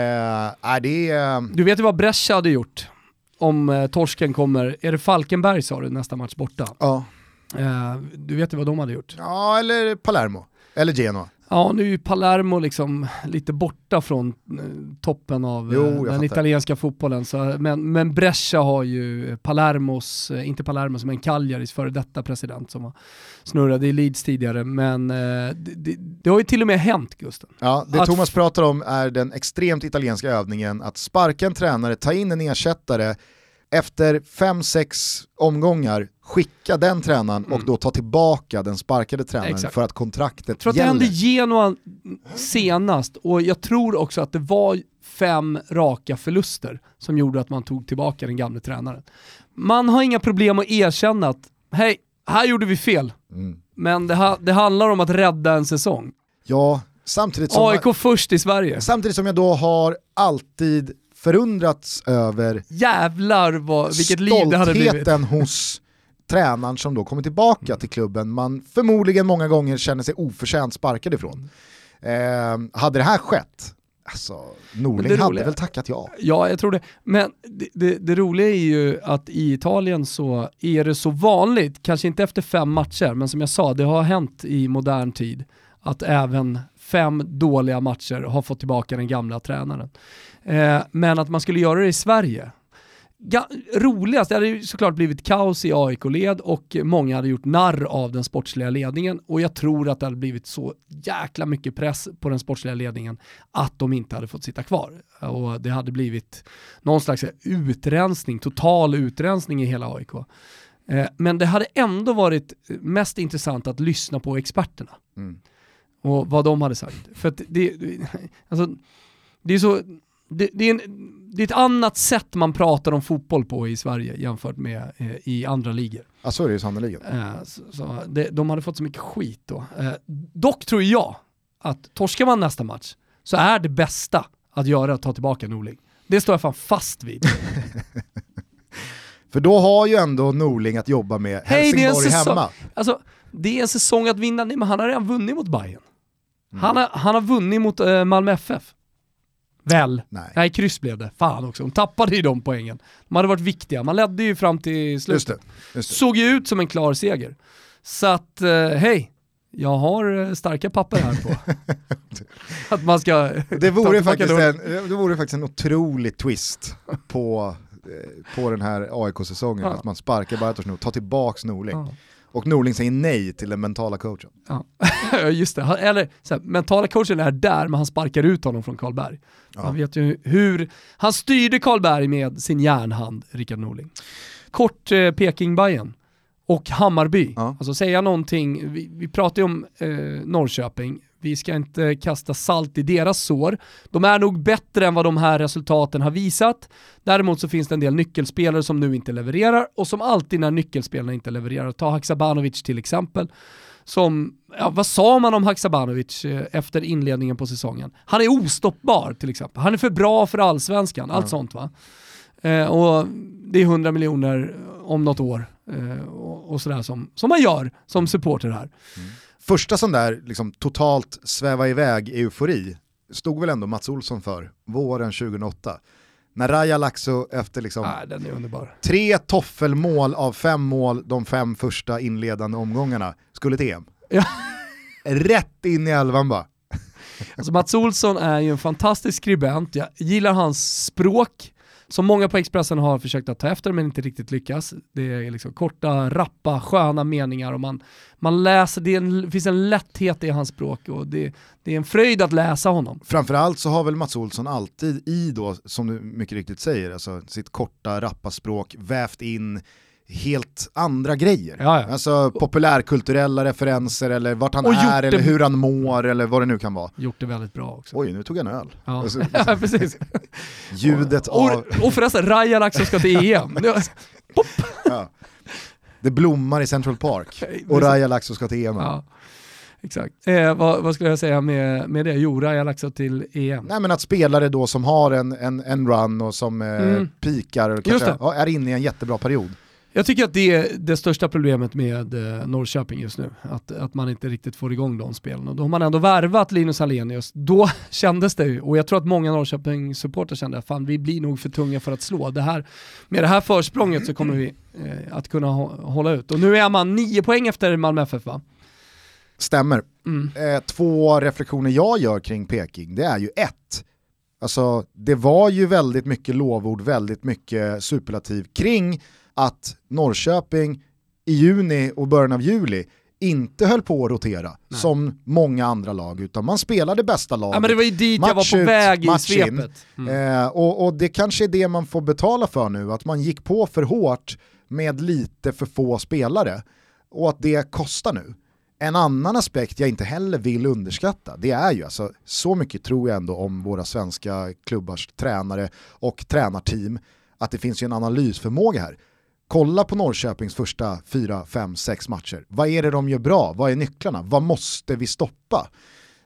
är det är... Du vet ju vad Brescia hade gjort om eh, torsken kommer, är det Falkenberg sa du nästa match borta? Ja. Eh, du vet ju vad de hade gjort? ja, eller Palermo. Eller Genoa. Ja, nu är ju Palermo liksom lite borta från eh, toppen av Jo, eh, den italienska fotbollen. Så, men, men Brescia har ju Palermos, eh, inte Palermos, men Cagliaris före detta president som snurrade i Leeds tidigare. Men det, det, det har ju till och med hänt Gusten. Ja, det Att- Thomas pratar om är den extremt italienska övningen att sparka en tränare, ta in en ersättare, efter fem sex omgångar skicka den tränaren och Mm. då ta tillbaka den sparkade tränaren Exakt. för att kontraktet Jag tror att det gäller. hände Genoa senast och jag tror också att det var fem raka förluster som gjorde att man tog tillbaka den gamle tränaren. Man har inga problem att erkänna att hej, här gjorde vi fel. Mm. Men det, ha, det handlar om att rädda en säsong. Ja, samtidigt som, AIK först i Sverige. samtidigt som jag då har alltid förundrats över Jävlar vad, vilket liv det hade blivit. hos tränaren som då kommer tillbaka till klubben man förmodligen många gånger känner sig oförtjänt sparkad ifrån. Eh, hade det här skett, alltså Norling hade roliga- väl tackat ja. Ja, jag tror det. Men det, det, det roliga är ju att i Italien så är det så vanligt, kanske inte efter fem matcher, men som jag sa, det har hänt i modern tid att även fem dåliga matcher har fått tillbaka den gamla tränaren. Eh, men att man skulle göra det i Sverige. Ga- roligast, det hade ju såklart blivit kaos i AIK-led och många hade gjort narr av den sportsliga ledningen och jag tror att det hade blivit så jäkla mycket press på den sportsliga ledningen att de inte hade fått sitta kvar. Och det hade blivit någon slags utrensning, total utrensning i hela AIK. Eh, Men det hade ändå varit mest intressant att lyssna på experterna Mm och vad de hade sagt. För att det, alltså, det är så, det, det, är en, det är ett annat sätt man pratar om fotboll på i Sverige jämfört med eh, i andra ligor. Ja så är det ju sannerligen. Eh, så, så det, de hade fått så mycket skit då. Eh, dock tror jag att torskar man nästa match så är det bästa att göra att ta tillbaka Norling. Det står jag fan fast vid. För då har ju ändå Norling att jobba med Hej, det är en Helsingborg hemma. Alltså, det är en säsong att vinna, nej men han har redan vunnit mot Bayern. Mm. Han, har, han har vunnit mot eh, Malmö FF. Väl? Nej, Nej, kryss blev det. Fan också, de tappade ju de poängen. De hade varit viktiga, man ledde ju fram till just slutet. det. Just det. Såg ju ut som en klar seger. Så att, eh, hej, jag har eh, starka papper här på att man ska Det vore, tillbaka faktiskt en, det vore faktiskt en otrolig twist på, eh, på den här AIK-säsongen. Ja. Att man sparkar Bartosz nu, tar tillbaks Norling. Ja. Och Norling säger nej till den mentala coachen. Ja, just det. Eller så här, mentala coachen är där, men han sparkar ut honom från Karlberg. Ja. Han vet ju hur, han styrde Karlberg med sin järnhand, Rickard Norling. Kort eh, peking Bayern och Hammarby. Ja. Alltså säga någonting, vi, vi pratar ju om eh, Norrköping, vi ska inte kasta salt i deras sår. De är nog bättre än vad de här resultaten har visat. Däremot så finns det en del nyckelspelare som nu inte levererar och som alltid när nyckelspelarna inte levererar, ta Haksabanovic till exempel, som, ja, vad sa man om Haksabanovic eh, efter inledningen på säsongen? Han är ostoppbar till exempel. Han är för bra för allsvenskan, allt sånt va. Eh, och det är 100 miljoner om något år eh, och, och, sådär som, som man gör som supporter här. Mm. Första sån där liksom, totalt sväva iväg eufori stod väl ändå Mats Olsson för våren 2008. När Raja Laxo efter liksom ah, tre toffelmål av fem mål de fem första inledande omgångarna skulle till EM. Ja. Rätt in i elvan bara. Alltså Mats Olsson är ju en fantastisk skribent, jag gillar hans språk, som många på Expressen har försökt att ta efter men inte riktigt lyckas. Det är liksom korta, rappa, sköna meningar och man, man läser, det, en, det finns en lätthet i hans språk och det, det är en fröjd att läsa honom. Framförallt så har väl Mats Olsson alltid i då, som du mycket riktigt säger, alltså sitt korta, rappa språk vävt in helt andra grejer. Ja, ja. Alltså populärkulturella referenser eller vart han är eller hur han mår eller vad det nu kan vara. Gjort det väldigt bra också. Oj, nu tog jag en öl. Ja, alltså, ja precis. Ljudet och, av... Och förresten, Raja Laxo ska till EM. ja. Det blommar i Central Park och Raja Laxo ska till EM. Ja. Exakt. Eh, vad, vad, skulle jag säga med, med det? Jo, Raja Laxo till EM. Nej men att spelare då som har en, en, en run och som eh, mm. pikar och kanske är inne i en jättebra period jag tycker att det är det största problemet med eh, Norrköping just nu, att, att man inte riktigt får igång de spelen. Och då har man ändå värvat Linus Hallenius, då kändes det ju, och jag tror att många Norrköping-supportrar kände att fan vi blir nog för tunga för att slå. Det här, med det här försprånget så kommer vi eh, att kunna hålla ut. Och nu är man nio poäng efter Malmö FF va? Stämmer. Mm. Eh, två reflektioner jag gör kring Peking, det är ju ett, Alltså, det var ju väldigt mycket lovord, väldigt mycket superlativ kring att Norrköping i juni och början av juli inte höll på att rotera Nej. som många andra lag utan man spelade bästa laget. Ja, men det var ju dit jag var på väg i svepet. Mm. Eh, och, och, det kanske är det man får betala för nu, att man gick på för hårt med lite för få spelare och att det kostar nu. En annan aspekt jag inte heller vill underskatta, det är ju alltså, så mycket tror jag ändå om våra svenska klubbars tränare och tränarteam, att det finns ju en analysförmåga här kolla på Norrköpings första 4, 5, 6 matcher. Vad är det de gör bra? Vad är nycklarna? Vad måste vi stoppa?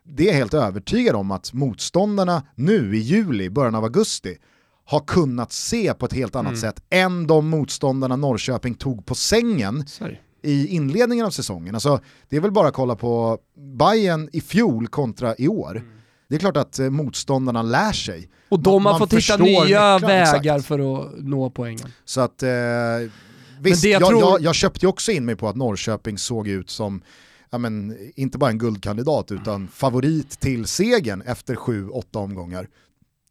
Det är helt övertygad om att motståndarna nu i juli, början av augusti, har kunnat se på ett helt annat mm. sätt än de motståndarna Norrköping tog på sängen Sorry. i inledningen av säsongen. Alltså, det är väl bara att kolla på Bayern i fjol kontra i år. Mm. Det är klart att eh, motståndarna lär sig. Och de har fått hitta nya vägar exakt. för att nå poängen. Så att, eh, visst, jag, tror... jag, jag, köpte också in mig på att Norrköping såg ut som, ja, men, inte bara en guldkandidat utan favorit till segern efter sju, åtta omgångar.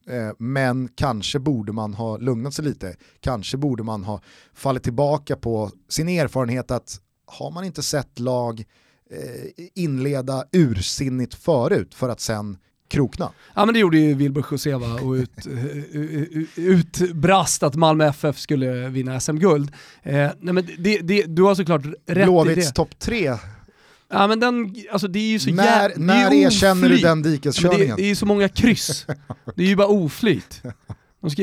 Eh, men kanske borde man ha lugnat sig lite, kanske borde man ha fallit tillbaka på sin erfarenhet att har man inte sett lag eh, inleda ursinnigt förut för att sen krokna. Ja men det gjorde ju Wilbur Joseva och ut, utbrast att Malmö FF skulle vinna SM-guld. Eh, nej men det, det, du har såklart rätt Blåvitts i det. Topp tre Ja men den, alltså det är ju så När, jä- när erkänner du den dikeskörningen? Det, det är ju så många kryss. det är ju bara oflyt. De ska,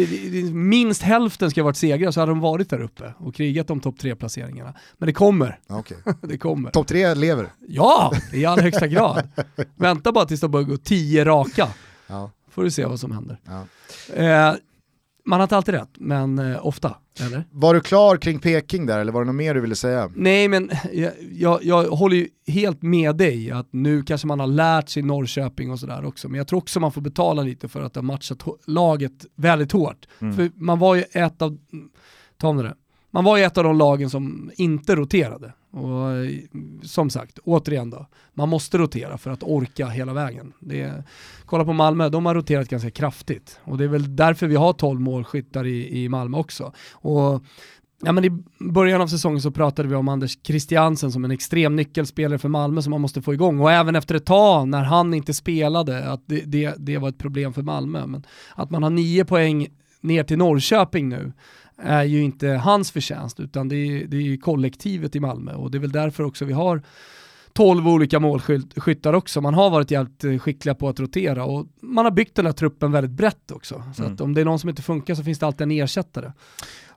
minst hälften ska ha varit segrar så hade de varit där uppe och krigat om topp tre placeringarna. Men det kommer. Okay. det kommer. Topp tre lever? Ja, i allra högsta grad. Vänta bara tills de börjar gå tio raka. Ja. Får du se vad som händer. Ja. Eh, man har inte alltid rätt, men eh, ofta. Eller? Var du klar kring Peking där eller var det något mer du ville säga? Nej men jag, jag, jag håller ju helt med dig att nu kanske man har lärt sig Norrköping och sådär också, men jag tror också man får betala lite för att ha matchat laget väldigt hårt. Mm. För man var ju ett av, ta det, man var ju ett av de lagen som inte roterade. Och eh, som sagt, återigen då, man måste rotera för att orka hela vägen. Det kolla på Malmö, de har roterat ganska kraftigt. Och det är väl därför vi har 12 målskyttar i, i Malmö också. Och Ja, men I början av säsongen så pratade vi om Anders Christiansen som en extrem nyckelspelare för Malmö som man måste få igång. Och även efter ett tag när han inte spelade, att det, det, det var ett problem för Malmö. Men att man har nio poäng ner till Norrköping nu är ju inte hans förtjänst utan det är, det är kollektivet i Malmö och det är väl därför också vi har 12 olika målskyttar också. Man har varit jävligt eh, skickliga på att rotera och man har byggt den här truppen väldigt brett också. Så mm. att om det är någon som inte funkar så finns det alltid en ersättare.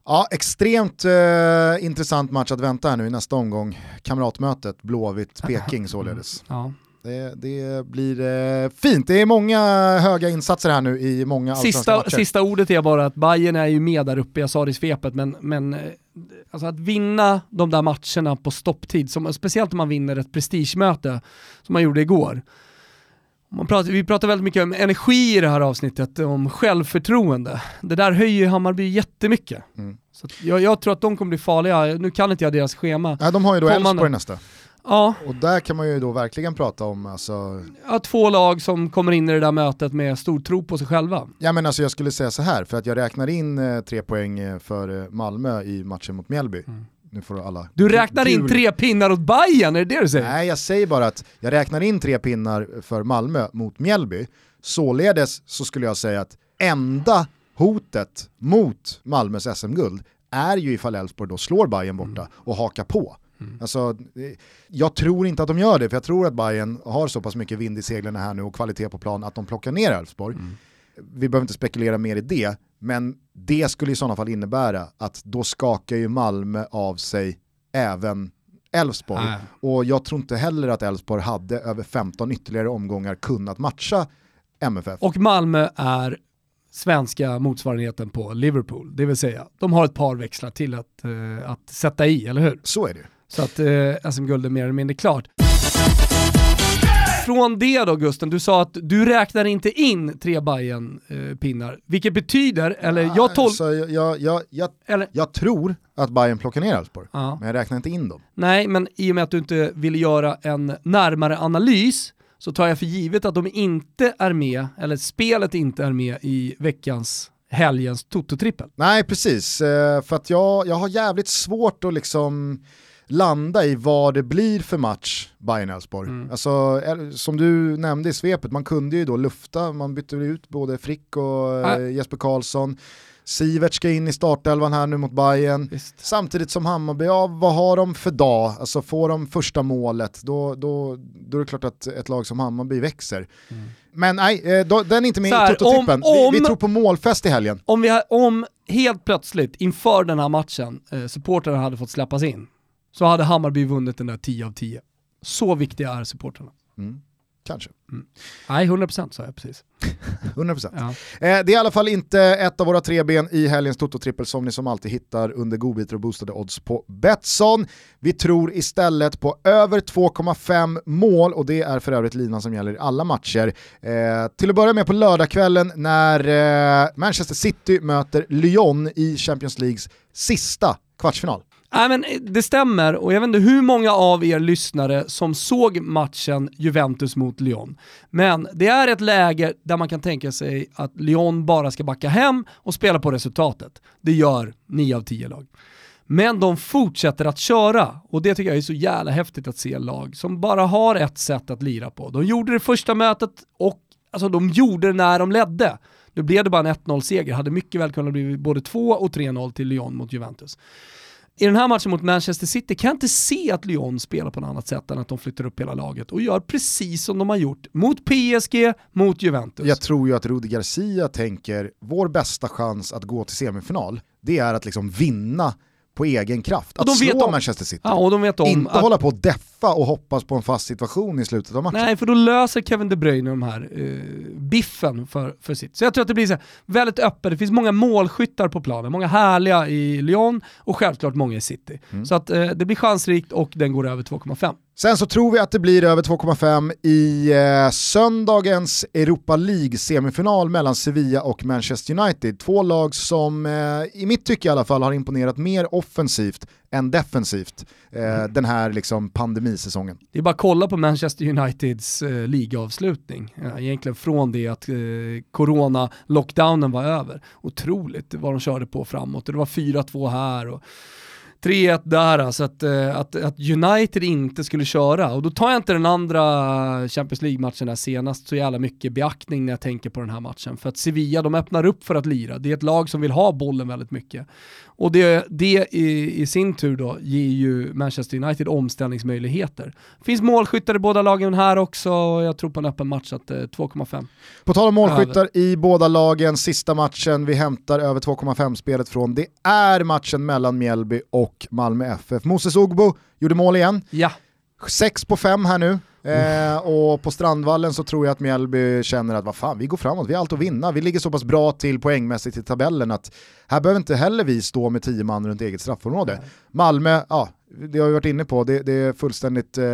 Ja, extremt eh, intressant match att vänta här nu i nästa omgång. Kamratmötet Blåvitt-Peking således. Ja. Det, det blir eh, fint, det är många höga insatser här nu i många sista, matcher. sista ordet är bara att Bayern är ju med där uppe, jag sa det i svepet, men, men eh, alltså att vinna de där matcherna på stopptid, som, speciellt om man vinner ett prestigemöte som man gjorde igår. Pratar, vi pratar väldigt mycket om energi i det här avsnittet, om självförtroende. Det där höjer Hammarby jättemycket. Mm. Så jag, jag, tror att de kommer bli farliga, nu kan inte jag deras schema. Ja, de har ju då Elfsborg nästa. Ja. Och där kan man ju då verkligen prata om alltså... Ja, två lag som kommer in i det där mötet med stor tro på sig själva. Ja men alltså jag skulle säga så här, för att jag räknar in eh, tre poäng eh, för eh, Malmö i matchen mot Mjällby. Mm. Nu får alla du räknar in tre pinnar åt Bayern, är det det du säger? Nej, jag säger bara att jag räknar in tre pinnar för Malmö mot Mjällby. Således så skulle jag säga att enda hotet mot Malmös SM-guld är ju ifall Elfsborg då slår Bayern borta mm. och hakar på. Mm. Alltså, jag tror inte att de gör det, för jag tror att Bayern har så pass mycket vind i seglen här nu och kvalitet på plan att de plockar ner Elfsborg. Mm. Vi behöver inte spekulera mer i det, men det skulle i sådana fall innebära att då skakar ju Malmö av sig även Elfsborg. Och jag tror inte heller att Elfsborg hade över 15 ytterligare omgångar kunnat matcha MFF. Och Malmö är svenska motsvarigheten på Liverpool, det vill säga de har ett par växlar till att, uh, att sätta i, eller hur? Så är det. Så att eh, SM-guld är mer eller mindre klart. Från det då Gusten, du sa att du räknar inte in tre bayern pinnar vilket betyder, eller jag tolkar... Jag, jag, jag, eller... jag tror att Bayern plockar ner Elfsborg, ja. men jag räknar inte in dem. Nej, men i och med att du inte vill göra en närmare analys så tar jag för givet att de inte är med, eller spelet inte är med i veckans helgens Toto-trippel. Nej, precis. Eh, för att jag, jag har jävligt svårt att liksom landa i vad det blir för match Bayern-Elfsborg. Mm. Alltså, som du nämnde i svepet, man kunde ju då lufta, man bytte ut både Frick och äh. Jesper Karlsson. Sivert ska in i startelvan här nu mot Bayern. Visst. Samtidigt som Hammarby, ja vad har de för dag? Alltså får de första målet, då, då, då är det klart att ett lag som Hammarby växer. Mm. Men nej, eh, då, den är inte med här, i Toto-trippen. Vi, vi, tror på målfest i helgen. Om, vi, om helt plötsligt inför den här matchen eh, supportrarna hade fått släppas in, så hade Hammarby vunnit den där 10 av 10. Så viktiga är supportrarna. Mm. Kanske. Mm. Nej, 100% sa jag precis. 100%. Ja. Eh, det är i alla fall inte ett av våra tre ben i helgens Toto-trippel som ni som alltid hittar under godbitar och boostade odds på Betsson. Vi tror istället på över 2,5 mål och det är för övrigt linan som gäller i alla matcher. Eh, till att börja med på lördagskvällen när eh, Manchester City möter Lyon i Champions Leagues sista kvartsfinal. Nej, men eh, det stämmer och jag vet inte hur många av er lyssnare som såg matchen Juventus mot Lyon. Men det är ett läge där man kan tänka sig att Lyon bara ska backa hem och spela på resultatet. Det gör 9 av 10 lag. Men de fortsätter att köra och det tycker jag är så jävla häftigt att se lag som bara har ett sätt att lira på. De gjorde det första mötet och alltså, de gjorde det när de ledde. Nu blev det bara en 1-0-seger, hade mycket väl kunnat bli både 2 och 3-0 till Lyon mot Juventus. I den här matchen mot Manchester City kan jag inte se att Lyon spelar på något annat sätt än att de flyttar upp hela laget och gör precis som de har gjort mot PSG, mot Juventus. Jag tror ju att Rudi Garcia tänker, vår bästa chans att gå till semifinal, det är att liksom vinna på egen kraft. Att slå Manchester City. Ja, och de vet om Inte att... hålla på och deffa och hoppas på en fast situation i slutet av matchen. Nej, för då löser Kevin De Bruyne de här eh, biffen för, för City. Så jag tror att det blir så här, väldigt öppet, det finns många målskyttar på planen, många härliga i Lyon och självklart många i City. Mm. Så att eh, det blir chansrikt och den går över 2,5. Sen så tror vi att det blir över 2,5 i eh, söndagens Europa League-semifinal mellan Sevilla och Manchester United. Två lag som eh, i mitt tycke i alla fall har imponerat mer offensivt än defensivt eh, mm. den här liksom, pandemisäsongen. Det är bara att kolla på Manchester Uniteds eh, ligaavslutning. Ja, egentligen från det att eh, corona-lockdownen var över. Otroligt vad de körde på framåt. Det var 4-2 här och 3-1 där, alltså att, eh, att, att United inte skulle köra. Och då tar jag inte den andra Champions League-matchen där senast så jävla mycket beaktning när jag tänker på den här matchen. För att Sevilla, de öppnar upp för att lira. Det är ett lag som vill ha bollen väldigt mycket. Och det, det i, i sin tur då ger ju Manchester United omställningsmöjligheter. Finns målskyttar i båda lagen här också och jag tror på en öppen match att 2,5. Eh, på tal om målskyttar över. i båda lagen, sista matchen vi hämtar över 2,5-spelet från, det är matchen mellan Mjällby och Malmö FF. Moses Ogbo gjorde mål igen. Ja. 6 på 5 här nu. Eh, och på Strandvallen så tror jag att Mjällby känner att vad fan, vi går framåt, vi har allt att vinna, vi ligger så pass bra till poängmässigt i tabellen att här behöver inte heller vi stå med tio man runt eget straffområde. Malmö, ja, det har vi varit inne på, det, det är fullständigt eh,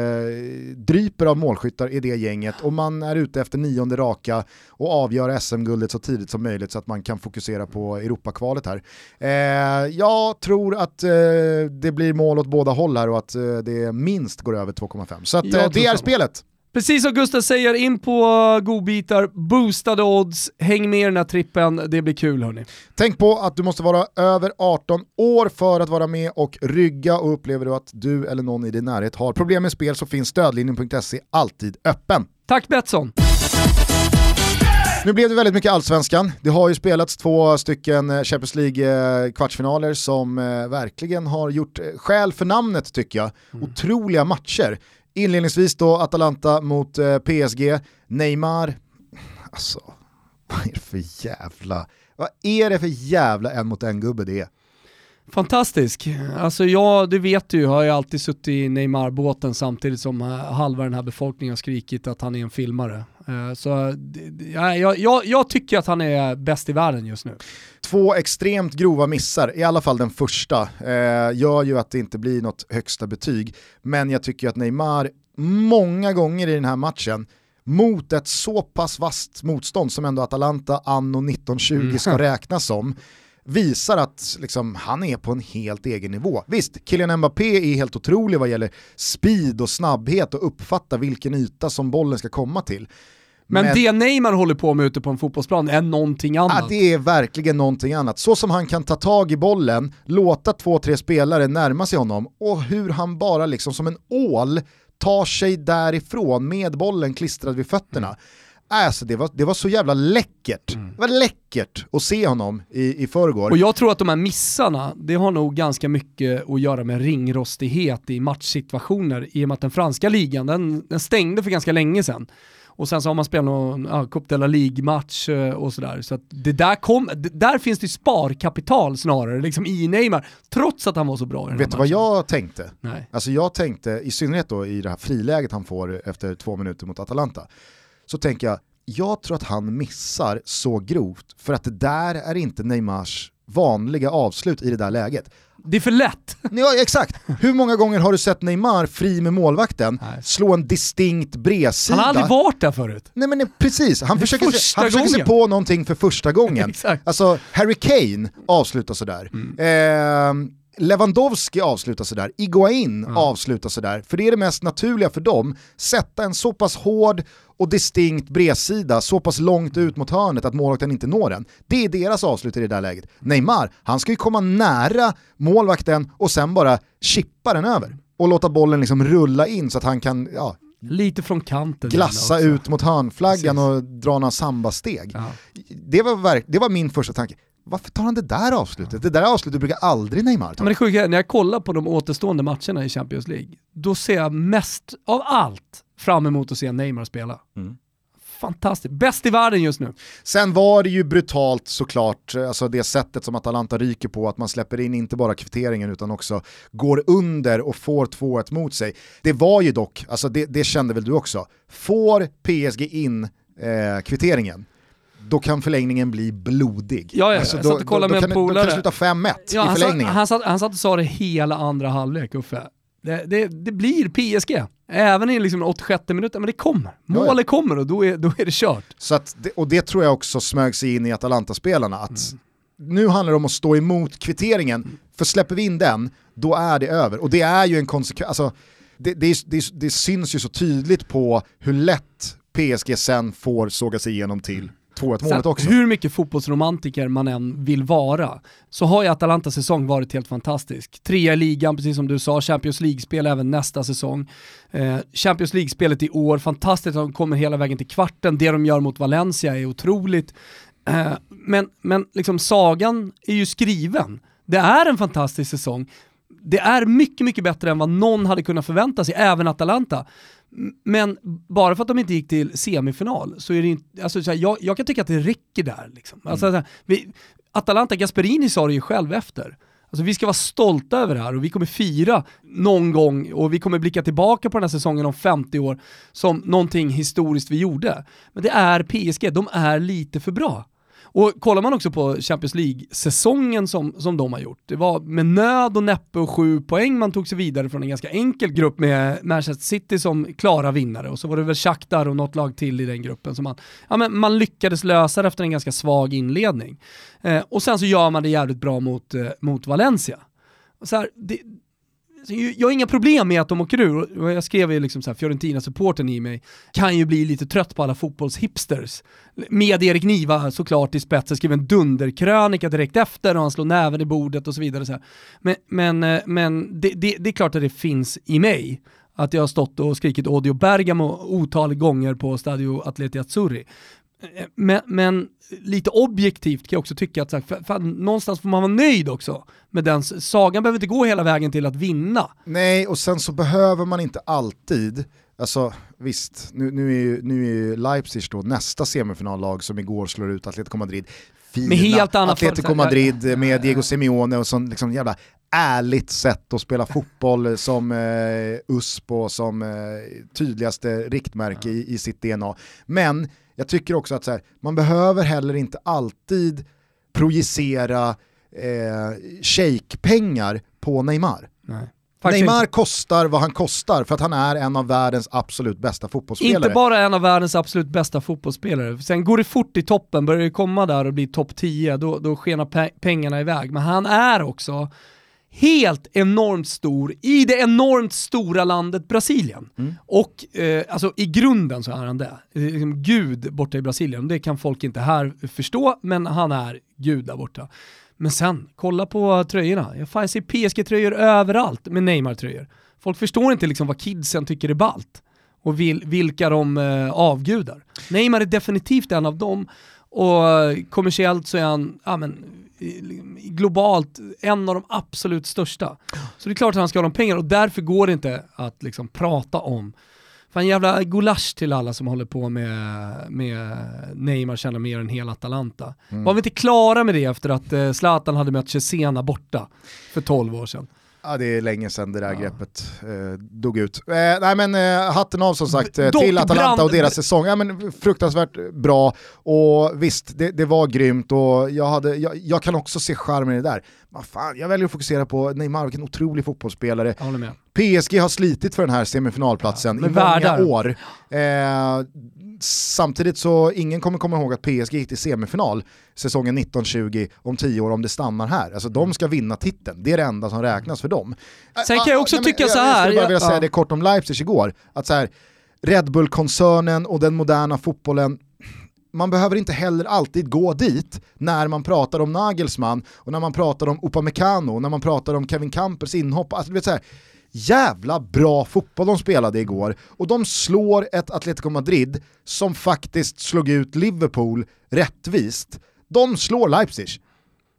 dryper av målskyttar i det gänget och man är ute efter nionde raka och avgör SM-guldet så tidigt som möjligt så att man kan fokusera på Europakvalet här. Eh, jag tror att eh, det blir mål åt båda håll här och att eh, det minst går över 2,5. Så att, eh, det är spelet. Precis som Gustav säger, in på godbitar, boostade odds, häng med i den här trippen, det blir kul hörni. Tänk på att du måste vara över 18 år för att vara med och rygga och upplever du att du eller någon i din närhet har problem med spel så finns stödlinjen.se alltid öppen. Tack Betsson! Nu blev det väldigt mycket allsvenskan. Det har ju spelats två stycken eh, Champions League-kvartsfinaler som eh, verkligen har gjort eh, skäl för namnet tycker jag. Mm. Otroliga matcher. Inledningsvis då Atalanta mot eh, PSG, Neymar, alltså vad är det för jävla, vad är det för jävla en mot en gubbe det är? Fantastisk. Alltså jag, det vet du har jag alltid suttit i Neymar-båten samtidigt som eh, halva den här befolkningen har skrikit att han är en filmare. Eh, så ja, jag, jag, jag tycker att han är bäst i världen just nu. Två extremt grova missar, i alla fall den första, eh, gör ju att det inte blir något högsta betyg. Men jag tycker att Neymar många gånger i den här matchen mot ett så pass vasst motstånd som ändå Atalanta anno 1920 mm. ska räknas som, visar att liksom, han är på en helt egen nivå. Visst, Kylian Mbappé är helt otrolig vad gäller speed och snabbhet och uppfatta vilken yta som bollen ska komma till. Men, Men det Neymar håller på med ute på en fotbollsplan är någonting annat. Ja, det är verkligen någonting annat. Så som han kan ta tag i bollen, låta två, tre spelare närma sig honom och hur han bara liksom som en ål tar sig därifrån med bollen klistrad vid fötterna. Mm. Alltså det var, det var så jävla läckert. Mm. Det var läckert att se honom i, i förrgår. Och jag tror att de här missarna, det har nog ganska mycket att göra med ringrostighet i matchsituationer i och med att den franska ligan, den, den stängde för ganska länge sedan. Och sen så har man spelat någon ja, Coupe de la Ligue-match eh, och sådär. Så att det där, kom, det, där finns det sparkapital snarare, liksom i Neymar, trots att han var så bra i den Vet du vad jag tänkte? Nej. Alltså jag tänkte, i synnerhet då i det här friläget han får efter två minuter mot Atalanta, så tänker jag, jag tror att han missar så grovt för att det där är inte Neymars vanliga avslut i det där läget. Det är för lätt. Ja, exakt. Hur många gånger har du sett Neymar fri med målvakten Nej. slå en distinkt bredsida? Han har aldrig varit där förut. Nej men precis, han försöker, se, han försöker se på någonting för första gången. alltså Harry Kane avslutar sådär. Mm. Eh, Lewandowski avslutar sådär, Iguain mm. avslutar sådär, för det är det mest naturliga för dem, sätta en så pass hård och distinkt bredsida så pass långt ut mot hörnet att målvakten inte når den. Det är deras avslut i det där läget. Neymar, han ska ju komma nära målvakten och sen bara chippa den över och låta bollen liksom rulla in så att han kan ja, Lite från kanten. Glassa ut mot hörnflaggan Precis. och dra några sambasteg. Ja. Det, var det var min första tanke varför tar han det där avslutet? Det där avslutet brukar aldrig Neymar ta. Men det sjuka är, när jag kollar på de återstående matcherna i Champions League, då ser jag mest av allt fram emot att se Neymar spela. Mm. Fantastiskt, bäst i världen just nu. Sen var det ju brutalt såklart, alltså det sättet som Atalanta ryker på, att man släpper in inte bara kvitteringen utan också går under och får 2-1 mot sig. Det var ju dock, alltså det, det kände väl du också, får PSG in eh, kvitteringen, då kan förlängningen bli blodig. Ja, ja, alltså, jag då, satt och kollade med en polare. Då kan det sluta 5-1 ja, i förlängningen. Han satt, han satt och sa det hela andra halvlek, Uffe. Det, det, det, blir PSG. Även i liksom 86 minuter, men det kommer. Målet ja, ja. kommer och då är, då är det kört. Så det, och det tror jag också smög sig in i Atalanta-spelarna, att mm. nu handlar det om att stå emot kvitteringen, mm. för släpper vi in den, då är det över. Och det är ju en konsekvens, alltså, det, det, det, det syns ju så tydligt på hur lätt PSG sen får såga sig igenom till 2-1 målet också. Hur mycket fotbollsromantiker man än vill vara, så har ju Atalantas säsong varit helt fantastisk. Trea i ligan, precis som du sa, Champions League-spel även nästa säsong. Eh, Champions League-spelet i år, fantastiskt att de kommer hela vägen till kvarten. Det de gör mot Valencia är otroligt. Eh, men men liksom, sagan är ju skriven. Det är en fantastisk säsong. Det är mycket, mycket bättre än vad någon hade kunnat förvänta sig, även Atalanta. Men bara för att de inte gick till semifinal så är det inte, alltså, så här, jag, jag, kan tycka att det räcker där. Liksom. Alltså, mm. vi, Atalanta, Gasperini sa det ju själv efter. Alltså vi ska vara stolta över det här och vi kommer fira någon gång och vi kommer blicka tillbaka på den här säsongen om 50 år som någonting historiskt vi gjorde. Men det är PSG, de är lite för bra. Och kollar man också på Champions League-säsongen som, som de har gjort, det var med nöd och näppe och sju poäng man tog sig vidare från en ganska enkel grupp med Manchester City som klara vinnare och så var det väl Shakhtar och något lag till i den gruppen som man, ja, men man lyckades lösa efter en ganska svag inledning. Eh, och sen så gör man det jävligt bra mot, eh, mot Valencia. Så här, det, Alltså, jag har inga problem med att de åker ur, jag skrev ju liksom så här, Fiorentina-supporten i mig kan ju bli lite trött på alla fotbollshipsters. Med Erik Niva såklart i spetsen, skrev en dunderkrönika direkt efter och han slår näven i bordet och så vidare. Så här. Men, men, eh, men det, det, det är klart att det finns i mig att jag har stått och skrikit Odio Bergamo otaliga gånger på Stadio Atleti Azzurri. Men, men, lite objektivt kan jag också tycka att så här, fan, någonstans får man vara nöjd också med den. Sagan behöver inte gå hela vägen till att vinna. Nej, och sen så behöver man inte alltid, alltså visst, nu, nu är ju nu är Leipzig då nästa semifinallag som igår slår ut Atletico Madrid. Fina med helt annat Atletico Madrid med Diego Simeone och sån liksom jävla ärligt sätt att spela fotboll som eh, USP och som eh, tydligaste riktmärke i, i sitt DNA. Men jag tycker också att här, man behöver heller inte alltid projicera eh, shake-pengar på Neymar. Nej. Neymar inte. kostar vad han kostar för att han är en av världens absolut bästa fotbollsspelare. Inte bara en av världens absolut bästa fotbollsspelare. Sen går det fort i toppen, börjar det komma där och bli topp 10, då, då skenar pe pengarna iväg. Men han är också helt enormt stor i det enormt stora landet Brasilien. Mm. Och eh, alltså i grunden så är han det. Liksom Gud borta i Brasilien, det kan folk inte här förstå, men han är Gud där borta. Men sen, kolla på tröjorna. Jag, fan, jag ser PSG-tröjor överallt med Neymar-tröjor. Folk förstår inte liksom vad kidsen tycker är ballt och vil, vilka de eh, avgudar. Neymar är definitivt en av dem och kommersiellt så är han, ja men globalt en av de absolut största. Så det är klart att han ska ha de pengarna och därför går det inte att liksom prata om Fan jävla gulasch till alla som håller på med, med Neymar tjänar mer än hela Atalanta. Mm. Var vi inte klara med det efter att eh, Zlatan hade mött Cesena borta för 12 år sedan? Ja det är länge sedan det där ja. greppet eh, dog ut. Eh, nej men eh, hatten av som sagt eh, till Atalanta brand... och deras säsong. Ja, men, fruktansvärt bra och visst det, det var grymt och jag, hade, jag, jag, kan också se charmen i det där. Fan, jag väljer att fokusera på Neymar, vilken otrolig fotbollsspelare. PSG har slitit för den här semifinalplatsen ja, i många år. Eh, samtidigt så ingen kommer komma ihåg att PSG gick till semifinal säsongen 1920 om tio år om det stannar här. Alltså de ska vinna titeln, det är det enda som räknas för dem. Sen kan jag också ah, tycka så här. Jag skulle bara vilja säga det kort om Leipzig igår, att så här, Red Bull-koncernen och den moderna fotbollen man behöver inte heller alltid gå dit när man pratar om Nagelsmann och när man pratar om Upamecano, när man pratar om Kevin Campers inhopp. Alltså, du vet, så här, jävla bra fotboll de spelade igår och de slår ett Atletico Madrid som faktiskt slog ut Liverpool rättvist. De slår Leipzig.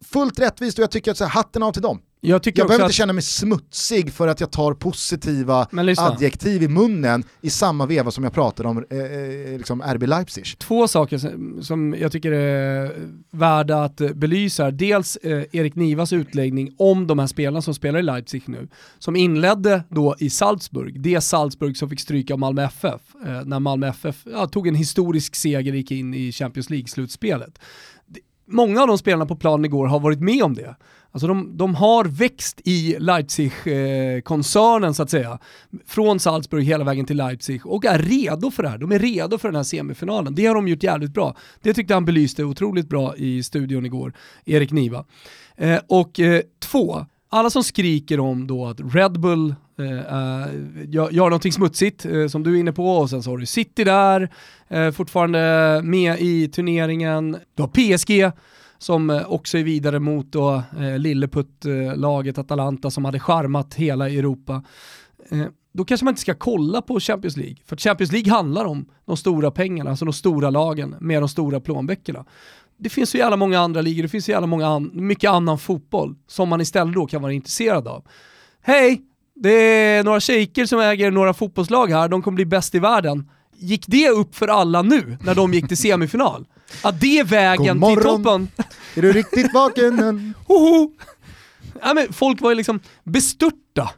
Fullt rättvist och jag tycker att så här, hatten av till dem. Jag, jag behöver inte känna mig smutsig för att jag tar positiva adjektiv i munnen i samma veva som jag pratar om eh, eh liksom RB Leipzig. Två saker som, jag tycker är värda att belysa. Dels eh, Erik Nivas utläggning om de här spelarna som spelar i Leipzig nu, som inledde då i Salzburg, det Salzburg som fick stryka av Malmö FF, eh, när Malmö FF ja, tog en historisk seger och gick in i Champions League-slutspelet. Många av de spelarna på planen igår har varit med om det. Alltså de, de har växt i Leipzig-koncernen så att säga. Från Salzburg hela vägen till Leipzig och är redo för det här. De är redo för den här semifinalen. Det har de gjort jävligt bra. Det tyckte han belyste otroligt bra i studion igår, Erik Niva. Eh, och eh, två, alla som skriker om då att Red Bull eh, eh gör, gör någonting smutsigt, eh, som du är inne på, och sen så har du City där, eh, fortfarande med i turneringen. Du har PSG som eh, också är vidare mot då, eh, lilleputt-laget eh, Atalanta som hade charmat hela Europa. Eh, då kanske man inte ska kolla på Champions League. För Champions League handlar om de stora pengarna, alltså de stora lagen med de stora plånböckerna. Det finns ju jävla många andra ligor, det finns ju jävla många an mycket annan fotboll som man istället då kan vara intresserad av. Hej, det är några shejker som äger några fotbollslag här, de kommer bli bäst i världen. Gick det upp för alla nu när de gick till semifinal? Att det är vägen till toppen. Är du riktigt vaken än? Hoho! Ja, men folk var ju liksom bestörta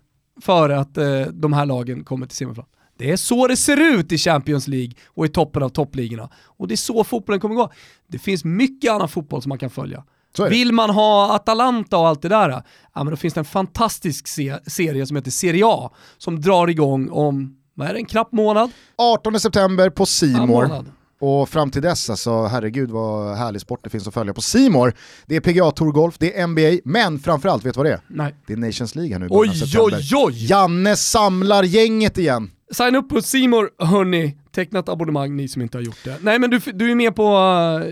för att eh, de här lagen kommer till semifinal. Det är så det ser ut i Champions League och i toppen av toppligorna. Och det är så fotbollen kommer gå. Det finns mycket annan fotboll som man kan följa. Vill man ha Atalanta och allt det där, ja men då finns det en fantastisk se serie som heter Serie A som drar igång om, vad är det, en knapp månad? 18 september på Simor. Och fram till dess, alltså, herregud vad härlig sport det finns att följa på Simor. Det är PGA Tour Golf, det är NBA, men framförallt, vet du vad det är? Nej. Det är Nations League här nu Oj, oj, oj! Janne samlar gänget igen. Sign upp på Simor hörni, tecknat abonnemang ni som inte har gjort det. Nej men du, du är med på uh,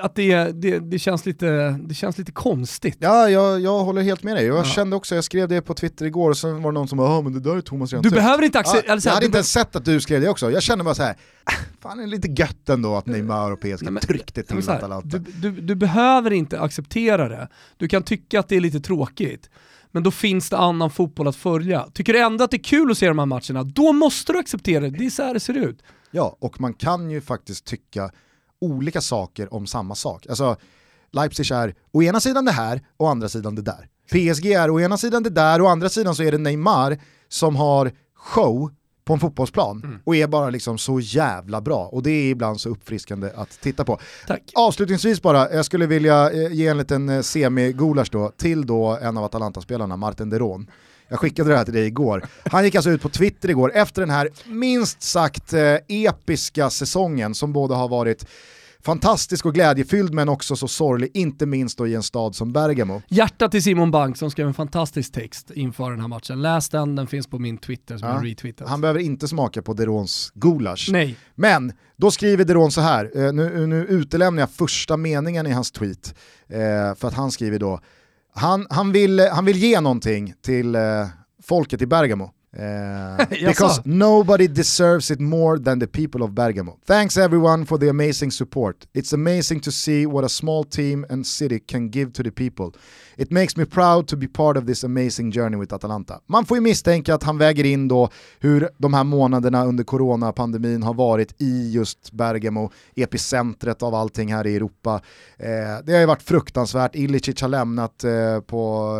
att det, det, det, känns lite, det känns lite konstigt. Ja, jag, jag håller helt med dig. Jag ja. kände också, jag skrev det på Twitter igår och så var det någon som bara ja men det där är Thomas redan Du behöver inte acceptera... Ja, jag hade inte ens sett att du skrev det också. Jag kände bara så här, äh, fan det är lite gött ändå att Neymar och PSG tryckte till här, Atalanta. Du, du, du behöver inte acceptera det. Du kan tycka att det är lite tråkigt men då finns det annan fotboll att följa. Tycker du ändå att det är kul att se de här matcherna, då måste du acceptera det. Det är så här det ser ut. Ja, och man kan ju faktiskt tycka olika saker om samma sak. Alltså, Leipzig är å ena sidan det här och å andra sidan det där. PSG är å ena sidan det där och å andra sidan så är det Neymar som har show på en fotbollsplan mm. och är bara liksom så jävla bra. Och det är ibland så uppfriskande att titta på. Tack. Avslutningsvis bara, jag skulle vilja eh, ge en liten eh, semi-gulasch då till då en av Atalanta-spelarna, Martin Deron. Jag skickade det här till dig igår. Han gick alltså ut på Twitter igår efter den här minst sagt eh, episka säsongen som både har varit fantastisk och glädjefylld men också så sorglig, inte minst då i en stad som Bergamo. Hjärta till Simon Bank som skrev en fantastisk text inför den här matchen. Läs den, den finns på min Twitter som ja. jag retweetat. Han behöver inte smaka på Derons gulasch. Nej. Men då skriver Deron så här, eh, nu, nu utelämnar jag första meningen i hans tweet, eh, för att han skriver då, han, han, vill, eh, han vill ge någonting till eh, folket i Bergamo. Uh, because nobody deserves it more than the people of Bergamo. Thanks everyone for the amazing support. It's amazing to see what a small team and city can give to the people. It makes me proud to be part of this amazing journey with Atalanta. Man får ju misstänka att han väger in då hur de här månaderna under coronapandemin har varit i just Bergamo, epicentret av allting här i Europa. Eh, det har ju varit fruktansvärt, Ilicic har lämnat eh, på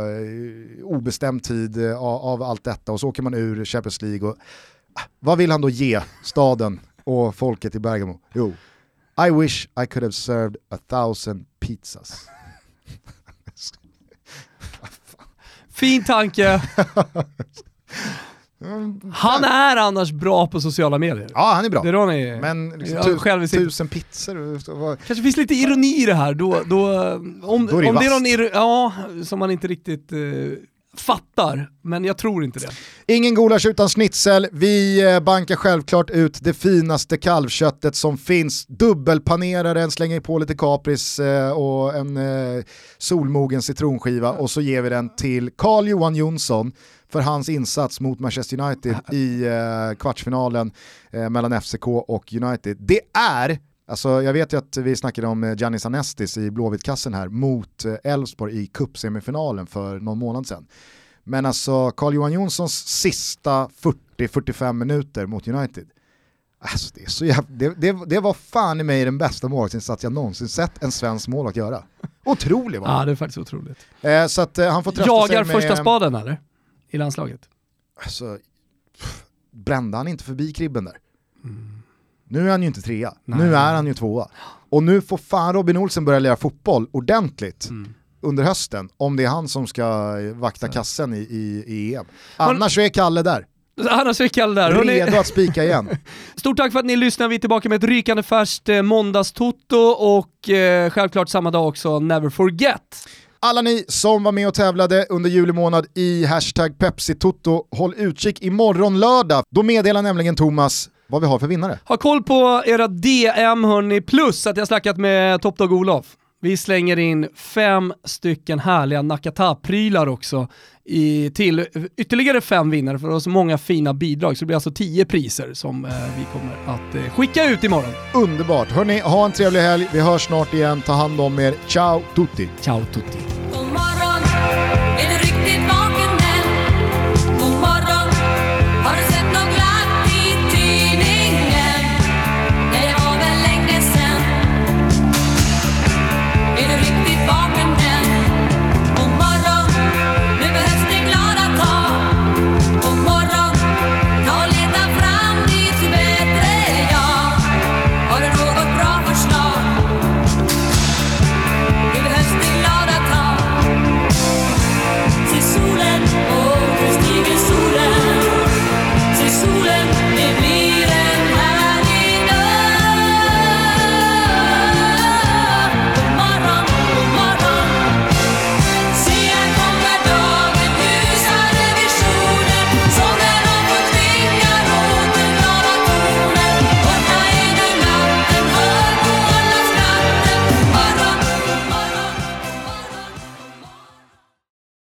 eh, obestämd tid eh, av, allt detta och så åker man ur Champions League. Och, ah, vad vill han då ge staden och folket i Bergamo? Jo, I wish I could have served a thousand pizzas. Fin tanke. Han är annars bra på sociala medier. Ja, han är bra. Det är är, Men liksom tu själv tusen pizzor. Kanske finns lite ironi i det här. Då, då, om då är det, om det är någon ironi, ja, som man inte riktigt uh, fattar, men jag tror inte det. Ingen gulasch utan schnitzel. Vi eh, bankar självklart ut det finaste kalvköttet som finns. Dubbelpaneraren, slänger på lite kapris eh, och en eh, solmogen citronskiva och så ger vi den till Carl Johan Jonsson för hans insats mot Manchester United i kvartsfinalen mellan FCK och United. Det är Alltså, jag vet ju att vi snackade om Giannis Anestis i Blåvittkassen här mot Elfsborg i cupsemifinalen för någon månad sedan. Men alltså Carl-Johan Jonssons sista 40-45 minuter mot United, alltså det, är så jävla, det, det, det var fan i mig den bästa målvaktsinsats jag någonsin sett en svensk målvakt göra. Otrolig var Ja det är faktiskt otroligt. Eh, så att eh, han får trösta Jagar sig med... första spaden eller? I landslaget? Alltså, pff, brände han inte förbi kribben där? Mm. Nu är han ju inte trea, Nej. nu är han ju tvåa. Och nu får fan Robin Olsen börja lära fotboll ordentligt. Mm under hösten om det är han som ska vakta kassen i, i, i EM. Annars är Kalle där. Annars är Kalle där. Redo att spika igen. Stort tack för att ni lyssnar. Vi är tillbaka med ett rykande färskt eh, måndagstoto och eh, självklart samma dag också Never Forget. Alla ni som var med och tävlade under juli månad i hashtag Pepsi-toto, håll utkik imorgon lördag. Då meddelar nämligen Thomas vad vi har för vinnare. Ha koll på era DM hörni, plus att jag snackat med Top Dog Olof. Vi slänger in fem stycken härliga Nakata-prylar också i, till ytterligare fem vinnare för så många fina bidrag så det blir alltså tio priser som eh, vi kommer att eh, skicka ut imorgon. Underbart! Hörni, ha en trevlig helg. Vi hörs snart igen. Ta hand om er. Ciao tutti! Ciao tutti!